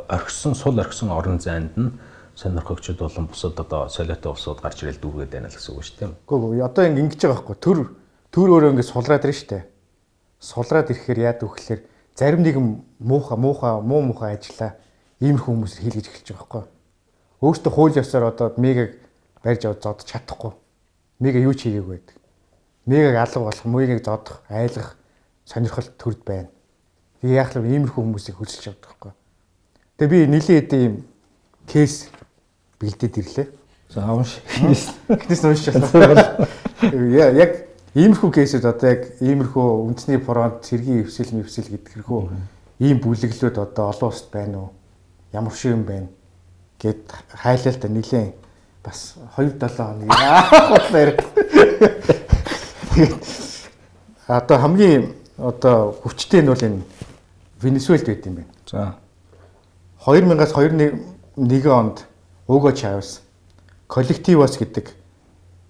орхисон сул орхисон орон зайд нь сонирхогчд болон бусад одоо солиотой улсууд гарч ирэл дүүргээд байна л гэсэн үг шүү дээ. Үгүй одоо ингэ ингэж байгаа байхгүй. Төр төр өөрөө ингэ сулраад ирж штэ. Сулраад ирэхээр яад вөхлөөр зарим нэгэн муухай муухай муу муухай ажиллаа иймэрхүү хүмүүс хийлгэж эхэлж байгаа байхгүй. Өөртөө хууль ёсоор одоо мегийг барьж аваад зодож чадахгүй. Мега юу ч хийгээгүй байдаг. Мегаг алга болох, мегийг зодох, айлгах сонирхол төрд байна. Тэгээ яах вэ? Иймэрхүү хүмүүсийг хөсөлж авдаг байхгүй. Тэгээ би нилийн хэдэн ийм кейс бэлдээд ирлээ. За унш. Гэтээс уншиж байна. [LAUGHS] Яг иймэрхүү кейсүүд одоо яг иймэрхүү үндэсний фронт цэргийн хөвсөл мөвсөл гэдгэрхүү ийм бүлэглүүд одоо олон улсад байна уу? Ямар шиг юм байна? гэд хайлалтаа нилийн бас 2 7 хоног яах вэ? [LAUGHS] Одоо хамгийн одоо хүчтэй нь бол энэ Венесуэлд байт юм байна. За 2000-аас 2001 онд Уго Чавес коллективос гэдэг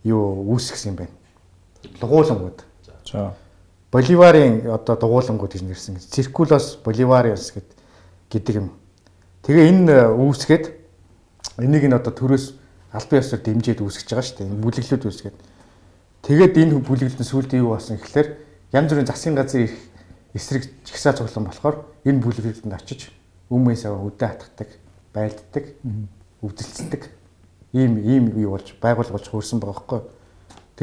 юу үүсгэсэн юм байна. Дугуулангууд. за Боливарын одоо дугуулангууд гэж нэрсэн. Циркулос Боливариос гэдэг юм. Тэгээ энэ үүсгээд энийг нь одоо төрөөс албан ёсоор дэмжиж үүсгэж байгаа шүү дээ. Энэ бүлэглүүд үүсгээд. Тэгээд энэ бүлэглэлд нь сүүлдээ юу болсон гэхэлэр янз бүрийн засгийн газрын их эсрэг жигсаа цуглан болохоор энэ бүлэглэлд очиж өмнөөс аваа үдэ хатгадаг, байлддаг, өвдөлцдөг. Ийм ийм юу болж байгуул болж хөрсөн байгаа байхгүй.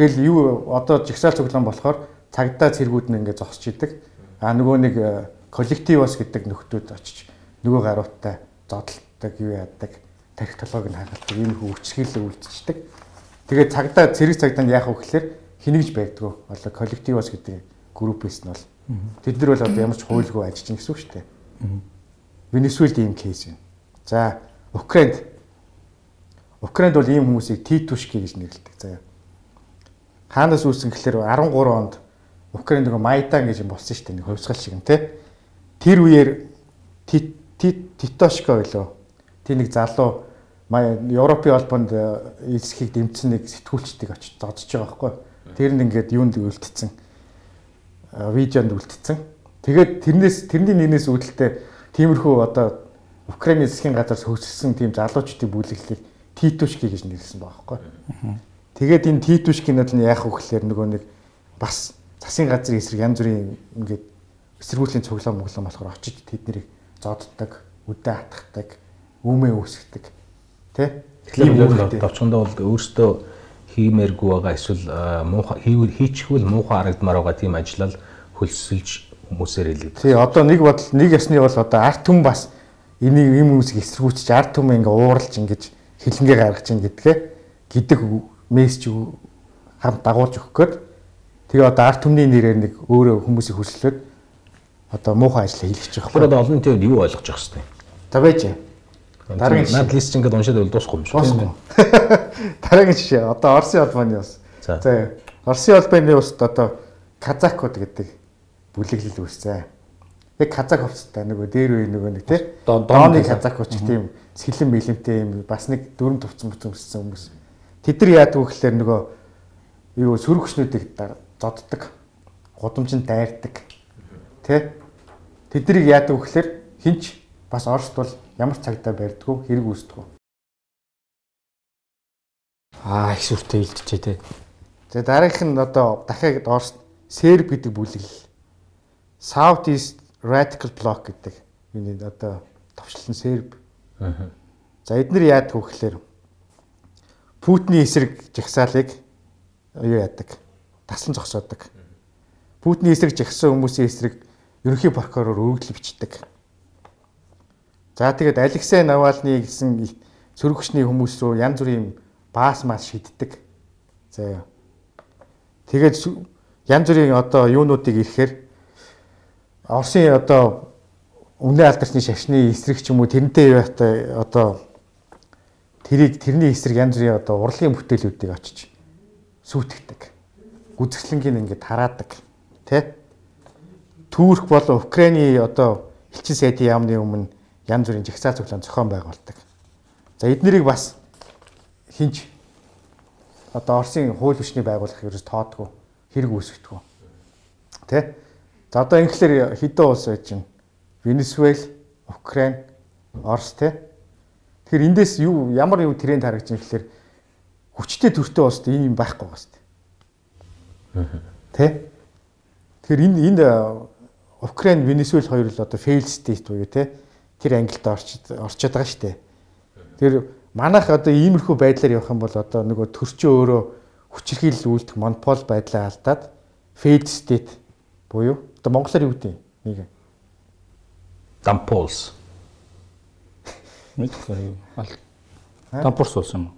Тэгэл юу одоо жигсаал цуглаан болохоор цагдаа цэргүүд нь ингээд зогсож идэг. А нөгөө нэг коллективос гэдэг нөхдүүд очиж нөгөө гарууттай зодтолдог, юу яадаг, тарих толгойг нь хагалдаг, ийм их өвчгөл үлдчихдэг. Тэгээд цагдаа цэрэг цагдаа нь яах вэ гэхээр хинэгж байдгүй. Одоо коллективос гэдэг группээс нь бол тэд нар бол одоо ямар ч хуульгүй ажиллаж гэсэн үг шүү дээ. Венесуэлд ийм кейс байна. За, Украинд Украинд бол ийм хүмүүсийг Титушки гэж нэрлэдэг. За. Хаанаас үүсгэн гэхээр 13 онд Украинд нэг Майдан гэж юм болсон шүү дээ. Нэг хувьсгал шиг юм те. Тэр үеэр Титошко байлоо. Тэр нэг залуу Европын холбоонд эсхийг дэмжсэн нэг сэтгүүлчдийг очиж зодож байгаа байхгүй. Тэр нь ингээд юунд үлдсэн видеонд үлдсэн. Тэгээд тэрнээс тэрний нэгнээс үүдэлтэй тиймэрхүү одоо Украиний засгийн газраас хөгжсөн тийм залуучдын бүлэглэлийг Титушки гэж нэрлсэн байгаа байхгүй. Тэгээд энэ Титушкинод нь яах вэ гэхээр нөгөө нэг бас засгийн газрын эсрэг янз бүрийн ингээд эсэргүүцлийн цуглаан моглон болохоор очиж тэднийг зодддаг, үдэ хатгдаг, үүмээ үүсгдэг. Тэ? Тэгэхээр товчхондоо бол өөртөө хиймээргүй байгаа эсвэл муухай хийчихвэл муухай харагдмаар байгаа тийм ажиллал хөлсөлж хүмүүсээр хэлээд. Тий, одоо нэг бодол нэг ясны бол одоо арт түн бас энийг юм хүмүүсийг эсэргүүцэж арт түн ингээ ууралж ингэж хилэнгээ гаргаж ийн гэдгээ гэдэг мессеж хамт дагуулж өгөх гээд тэгээ одоо арт түмний нэрээр нэг өөрөө хүмүүсийг хүслээд одоо муухай ажил хийлгэж байгаа. Тэр одоо олон тийм юу ойлгож явах хэвээр. За байж. Дараагийн над лист ингээд уншаад бол дуусахгүй юм. Дуусахгүй. [LAUGHS] Дараагийн жишээ одоо Оросын албаны бас. За. Оросын албаны ус одоо казакууд гэдэг бүлэглэл үүссэн. Тэг казак хувцастай нөгөө дээр үе нөгөө нэг тий. Дооны казакууч тийм сэлэн мэлэмтэй юм бас нэг дөрөм тувцсан бүцэн өссөн хүмүүс. Тэд нар яадаг вэ гэхээр нөгөө юу сөрөгчнүүдийг зодддаг. Гудамжинд дайрдаг. Тэ? Тэднийг яадаг вэ гэхээр хинч бас Оросд бол ямар цагтаа барьдгүй хэрэг үүсдэг. Аа их сүртэй илтжээ те. За дараагийнх нь одоо дахиад Оросд Серб гэдэг бүлэглэл. South East Radical Bloc гэдэг миний одоо товчлон Серб. За эдгээр яадаг вэ гэхээр Путиний эсрэг жагсаалыг юу яадаг? Таслан зогсоодог. Путиний эсрэг жагсан хүмүүсийн эсрэг ерөнхий прокурор өргөдөл бичдэг. За тэгээд Алексей Навальны гэсэн сөрөгчний хүмүүс рүү янз бүрийн баас мас шиддэг. За. Тэгээд янз бүрийн одоо юунуудыг ирэхээр Оросын одоо өмнө алдарсны шашны эсрэг ч юм уу тэрнтэй яваатай одоо тэрийг тэрний эсрэг янз бүрийн одоо урлагийн бүтээлүүдийг очиж сүйтгэдэг. Гүзгслэнгийн ингээд тараадаг. Тэ? Түүрх болон Украины одоо элчин сайдын яамны өмнө янз бүрийн жигсаа цуглаан зохион байгуулдаг. За эднэрийг бас хинж одоо Оросын хууль хүчний байгууллага ерөөс тоодгүй хэрэг үүсгэдэг. Тэ? За одоо инглээр хэдэн улс байж чинь Венесуэл, Украин, Орос тэ? Тэгэхээр эндээс юу ямар юу тренд харагдаж байна гэхээр хүчтэй төртөө улсад энэ юм байхгүй байгаа шүү дээ. Тэ? Тэгэхээр энэ энэ Украин, Венесуэл хоёр л одоо fail state буюу тэ тэр ангилд орчод орчод байгаа шүү дээ. Тэр манайх одоо иймэрхүү байдлаар явах юм бол одоо нөгөө төрчөө өөрөө хүчирхийлэл үйлдэх монопол байдлаа алдаад fail state буюу одоо монголоор юу гэдэг нэг Дампулс. Мэдгүй ал. Дампурс болсон юм.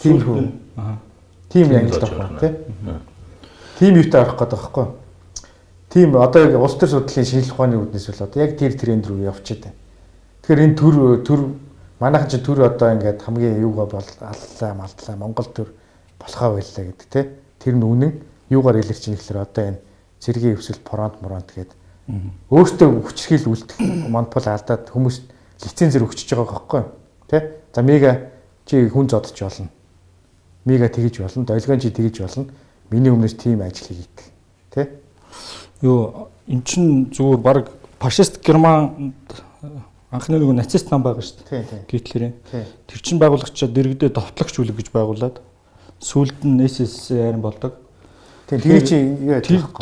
тийм хүү. Аа. Тийм ангилд орох тий. Тийм юутай орох гэдэг байхгүй. Тийм одоо яг улс төр судлалын шинжилх ухааны үүднээс бол одоо яг тэр тренд рүү явчихад байна. Тэгэхээр энэ төр төр манайхан ч төр одоо ингээд хамгийн юугаа бол аллаа малдлаа Монгол төр болохоо байлаа гэдэг тий. Тэр нь үнэн юугаар илэрч ийн гэхээр одоо энэ цэргийн өвсөл фронт моронт гэдэг өөртөө хүчрхийл үлдэх монопол алдаад хүмүүст лицензээр өгчөж байгаа байхгүй тий. За мега чи хүн зодож болно мига тэгэж болно, долгион чи тэгэж болно. Миний өмнөөс тийм ажил хийдэг. Тэ? Юу эн чин зүгээр баг фашист Германд анхны нэг нацист нам байгаа шүү дээ. Гитлерийн. Тэр чин байгуулагчаа дэрэгдээ довтлогч үлэг гэж байгуулад сүүлд нь СССР болдог. Тэгээ чи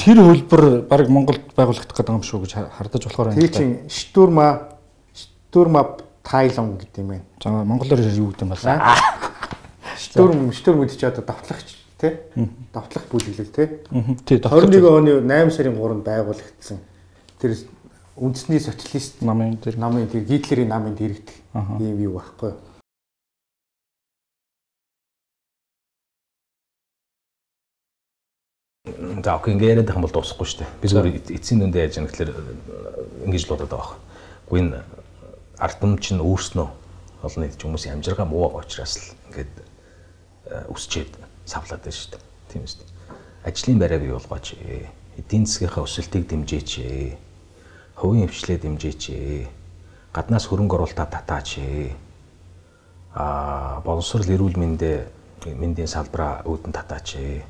тэр хөлбөр баг Монголд байгуулагдах гэдэг юм шүү гэж хардаж болохоор байна. Тэгээ чи штурма штурма тайлон гэдэг юм байна. За монголоор юу гэдэг юм бол Штурм штурм гэдэг чи одоо давтлагч тий? Давтлах бүлэглэл тий? Тий, 21 оны 8 сарын 3-нд байгуулагдсан. Тэр үндэсний социалист намын тэр намын тэр Гитлерийн намын дэрэгдэх ийм юу байхгүй юу? За окей ингэ яриад байх юм бол дуусахгүй шүү дээ. Би зөвхөн эцсийн дүндээ яаж яах гэхээр ингэж л бодоод байгаа. Гэхдээ энэ ардам чинь өөрснөө олон нийт хүмүүсийн амжиргаа муу байгаа учраас л ингээд өсчээд савлаад байна шүү дээ. Тийм үст. Ажлын байраа бий болгооч. Эдийн засгийнхаа өсөлтийг дэмжээч. Хувийн хвшлээ дэмжээч. Гаднаас хөрөнгө оруулалтаа татаач. Аа, боловсрол эрүүл мэндэ мэндийн салбараа үүдэн татаач.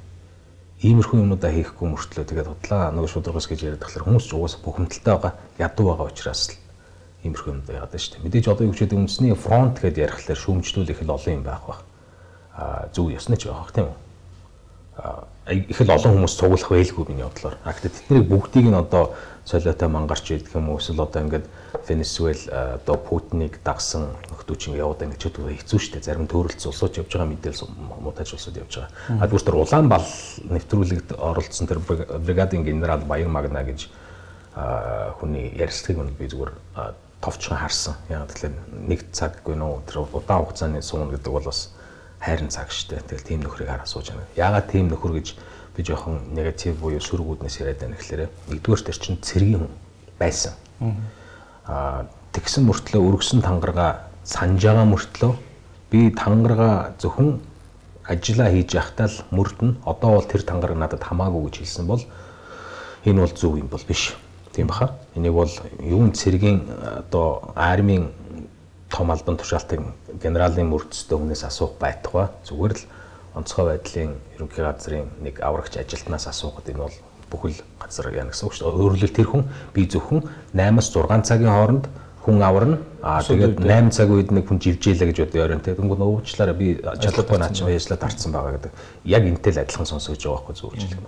Иймэрхүү юмудаа хийхгүй мөртлөө тэгээд худлаа нөгөө шударгаас гэж яриад тахлаар хүмүүс ч угаасаа бухимдалтай байгаа, ядуу байгаа учраас л иймэрхүү юмд яагаад байна шүү дээ. Мэдээж одоо юу гэж үгчээд үндэсний фронт гэдээ ярихлаар шүүмжлүүлэх л олон юм байх байх зөв ёсны ч байх тийм үү. Их л олон хүмүүс цуглах байлгүй миний бодлоор. А гэхдээ тэднийг бүгдийг нь одоо солиотой мангарч идэх юм уу эсвэл одоо ингээд Венесуэл одоо Путиныг дагсан нөхдүүч ингэ яваад ингэ ч хэвгүй хэцүү шттэ зарим төрөлц улсууд явж байгаа мэдээлэл муудаж улсууд явж байгаа. А зүгээр тэр улаан бал нэвтрүүлэгт оролцсон тэр бригадын генерал Баяр Магна гэж хүний ярьцлагыг би зүгээр товчхон харсан. Яг тэгэхээр нэг цаг гэнэ үү тэр удаан хугацааны суун гэдэг бол бас хайрын цаг штэ. Тэгэл тийм нөхрийг хараа сууж байна. Яагаад тийм нөхөр гэж би жоохон негатив буюу сүргүүднээс яриад байна гэхээр нэгдүгээр тэр чинь цэргийн хүн байсан. Аа тэгсэн мөртлөө өргөсөн тангарага санаж байгаа мөртлөө би тангарага зөвхөн ажиллаа хийж явахдаа л мөрдөн одоо бол тэр тангараг надад хамаагүй гэж хэлсэн бол энэ бол зөв юм бол биш. Тийм баха. Энийг бол юун цэргийн одоо армийн том албан тушаалтын генералын мөрдөстэй хүнээс асуух байтугай зүгээр л онцгой байдлын ерөнхий газрын нэг аврагч ажилтнаас асуухад энэ бол бүхэл газар яа гэсэн үг шүү дээ. Өөрөлдөл тэр хүн би зөвхөн 8-аас 6 цагийн хооронд хүн аварна. Аа тэгээд 8 цаг үед нэг хүн живжээлээ гэж бодё орон тэгээд өнгө уучлаараа би чадлаггүй наач ажиллаад тарцсан байгаа гэдэг. Яг энтэй л адилхан сонсогдож байгаа байхгүй хэлэх юм.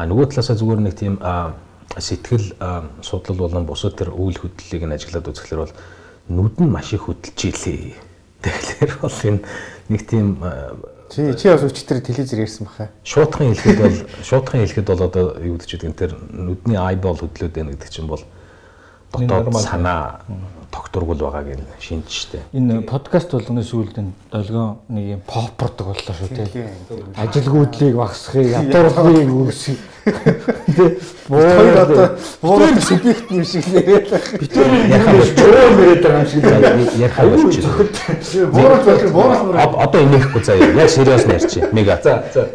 Аа нөгөө талаасаа зүгээр нэг тийм сэтгэл судлал болон бусад тэр үйл хөдлөлийг нь ажиглаад үзэхлээр бол нүд нь маш их хөдөлж илээ. Тэгэхээр бол энэ нэг тийм чи чи бас өчтөр телевизээр ярьсан баха. Шуутхан хэлэхэд бол шуутхан хэлэхэд бол одоо юу гэдэг чинь тэр нүдний eyeball хөдлөөд байна гэдэг чинь бол дотоод санаа тогтургул байгааг нь шинж штэ. Энэ подкаст болгоны сүүлд энэ долгион нэг юм попордог боллоо шүү тий. Ажилгүйдлийг багасхыг, ядуурлыг үүсгэх. Тэ боор одоо боор субъект юм шиг яриад байх. Битүүр ярих чөө мэрэд байгаа юм шиг ярих авч. Боор бол боор одоо энийхгүй заяа. Яг сериус ярьчих. Мега. За за.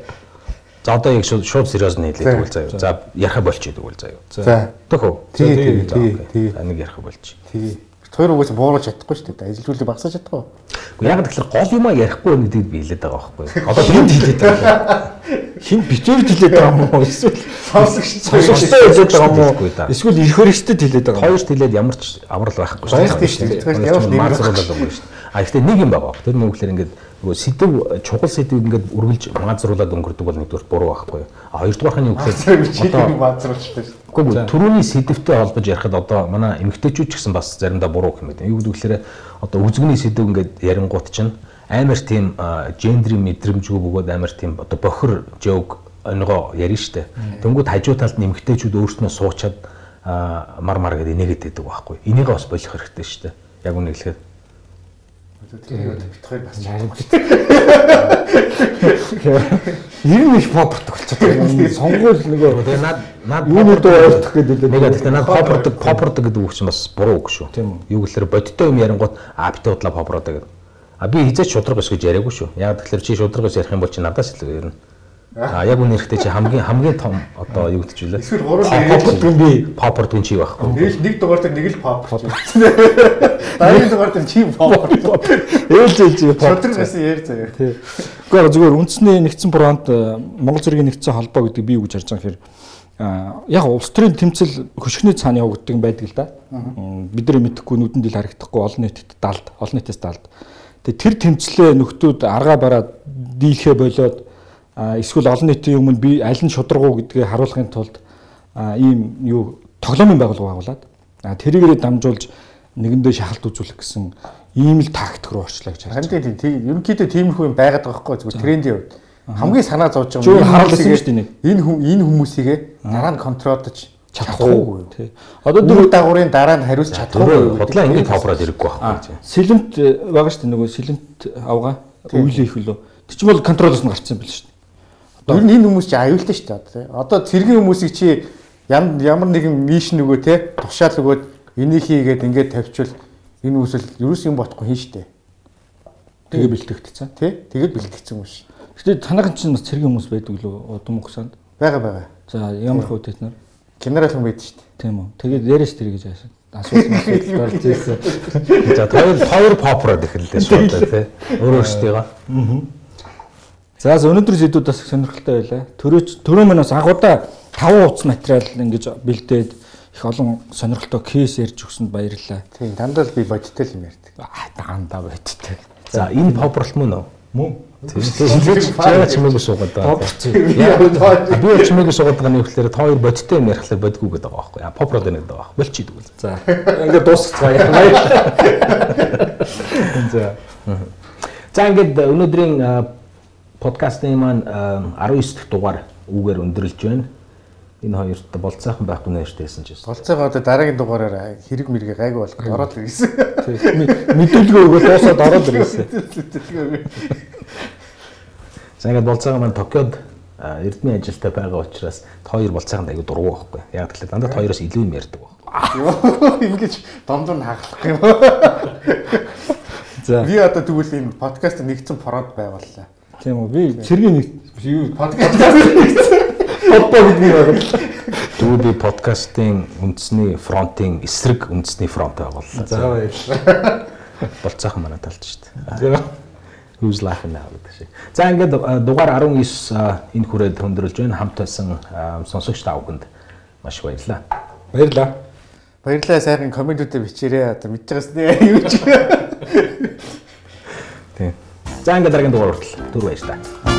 За одоо яг шууд шууд сериоз нь хэлээд тэгвэл заяа. За ярих болчих тэгвэл заяа. За. Төхөө. Тэгээ тэгээ тэгээ Нэг ярих болчих. Тэгээ. Тэр угаас бууруулж чадахгүй шүү дээ. Ажилжуулыг багсаж чадахгүй. Яг тэгэхээр гол юмаа ярихгүй байна гэдгийг би хэлээд байгаа байхгүй юу? Одоо [LAUGHS] хинт хэлээд байгаа. Хин битүүр хэлээд байгаа юм уу? Эсвэл Сонсогч сонсогчтой хэлээд байгаа юм уу? Эсвэл ирэх хөрөстэй хэлээд байгаа юм уу? Хоёрт хэлээд ямар ч амар л байхгүй Баяртай шүү дээ. Тэгэхээр ч нэмэр юм шүү дээ. А гэхдээ нэг юм байгаа. Тэр үгээр ингээд нөгөө сэдв чухал сэдвийг ингээд үргэлж маазруулад өнгөрдөг бол нэгдүгээр буруу байхгүй юу? А хоёрдугаарх нь юу гэхээр баазруулчихсан шүү. Гэхдээ түрүүний сэдвтэй холбож ярихад одоо манай эмгтээчүүд ч гэсэн бас заримдаа буруу хэмээн. Юу гэвэл одоо үзэгний сэдв ингээд ярингуут чинь амар тийм гендрийн мэдрэмжгүй бөгөөд амар тийм одоо бохир жоог онгоо ярина штэ. Тэнгүүд хажуу талд нь эмгтээчүүд өөрснөө суучаад мар мар гэдэг инээгээд байдаг байхгүй. Энийгээ бас болох хэрэгтэй штэ. Яг үнэ хэлэхэд. Тэр бит хоёр бас Ер нь их попордог болчиход. Сонгуул нөгөө Тэгээ над над юуны дуу ойлгох гэдэг нэг гэхдээ над попордог попордог гэдэг үг чинь бас буруу үг шүү. Тийм үү? Юу гэхээр бодиттой юм ярингууд а битээ удлаа попродоо гэдэг. А би хизээч шудраг ус гэж яриаггүй шүү. Яг тэгэхээр чи шудраг ус ярих юм бол чи надаас илүү ярина. А яг үнэ хэрэгтэй чи хамгийн хамгийн том одоо юу гэж вүлээ? Эсвэл гурван попордог би Попордог чи байхгүй. Нэг нэг дугаар дээр нэг л pop. Дараагийн дугаар дээр чи pop. ээлж ээлж Шудраг pop. гэсэн яар заяа. Тий. Гэхдээ зүгээр үндэсний нэгдсэн фронт э, Монгол зэргийн нэгдсэн холбоо гэдэг би юу гэж харж байгаа юм хэрэг яг улс төрийн тэмцэл хөшгөний цаана явагддаг байдаг л да. Бид нар мэдэхгүй нүдэнд ил харагдахгүй олон нийтэд далд, олон нийтээс далд. Тэгээ тэр тэмцлээ нөхдүүд аргаа бараад дийлхэ болоод эсвэл олон нийтийн өмнө би аль нь шударгуу гэдгийг харуулахын тулд ийм юу тоглоомын байгууллага байгуулад тэрийгээрээ дамжуулж нэгэндээ шахалт үзүүлэх гэсэн ийм л тактик руу орчлоо гэж харж Харин тийм тийм ерөнхийдөө тиймэрхүү юм байгаад байгаа байхгүй зүгээр трендийн хувьд. Хамгийн санаа зовж байгаа энэ харуулсан шүү дээ. Энэ хүм энэ хүмүүсийгээ дараа нь контролдож чадахгүй. Тий. Одоо Дөрөв дагуурын дараа нь хариулж чадахгүй. Худлаа ингэ топрод ирэхгүй байхгүй. сэлэмт э, байгаа шүү дээ нөгөө сэлэмт авгаа үйлээ их лөө. Тэр чинь бол контролоос нь гарцсан байл шүү дээ. Ер нь энэ хүмүүс чи аюултай шүү дээ одоо тий. Одоо цэргийн хүмүүсийг чи ям- ямар нэгэн миш нөгөө тий тушаал өгөөд энийг хийгээд ингээд тавьчвал энэ үсэл ерөөс юм бодохгүй хийн шүү дээ. Тэгээ бэлтгэгдсэн. Тий? Тэгээд бэлтгэгдсэн юм шиг. Гэтэ танайхан чинь бас цэргийн хүмүүс байдаг лөө удам угсаанд. Бага бага. За ямар хөө тэд нар Генерал хүн байдаг шүү дээ. тийм үү. Тэгээд яриаш тэр гэж асуу. Асуусан асуулт гарч ирсэн. За хоёр хоёр попрод эхэллээ шууд тий. Өөрөө өөртөө. За за өнөөдөр зэдүүд бас сонирхолтой байлаа. Төрөөч төрөө мань бас агуудаа 5 утас материал ингэж бэлдээд их олон сонирхолтой кейс ярьж өгсөнд баярлалаа. Тийм дандаа би бодиттой л юм ярьдаг. Аа даандаа байдтай. За энэ попрол мөн үү? Мөн. Чаа чимээгүй суугаад байгаа. Би бол чимээгүй суугаад байгаа нь ихлээр та хоёр бодиттой юм ярихлаар бодгүй гэдэг байгаа байхгүй. А попрод нэг байгаа. Болчих идэг. За ингээд дуусгацгаая. За. За ингээд өнөөдрийн подкастын маань а, 19 дахь дугаар үгээр өндөрлж байна. Энэ хоёрт болцоохон байхгүй нэртэйсэн ч гэсэн. Болцоогоо одоо дараагийн дугаараар хэрэг мэргээ гайгүй болох ороод ирсэн. Мэдүүлгээ өгөө дуусаад ороод ирсэн. За ингээд болцоогоо маань Токиод эрдмийн ажилтай байгаа учраас хоёр болцоонд аягүй дургу байхгүй. Яг тэгэхээр дандаа хоёроос илүү юм ярьдаг байна. Ингэж дондор нь хаглах юм. За. Би одоо тэгвэл энэ подкаст нэгдсэн фронт байгууллаа. Тийм үү. Би цэргийн нэг юу Подкаст холбоо гэдгийг байгууллаа. Дүү би подкастын үндэсний фронтын эсрэг үндэсний фронт байгууллаа. За баярлалаа. болцоохон манай талд шүү дээ. Who's laughing now гэдэг шиг. За ингээд дугаар 19 а, энэ хүрээд хөндрөлж байна. Хамт байсан сонсогч та бүхэнд маш баярлалаа. Баярлалаа. баярлалаа сайхан комментүүдээ бичээрэй. Одоо байгаас нэ юу ч. За ингээд дараагийн дугаар хүртэл түр баярлалаа.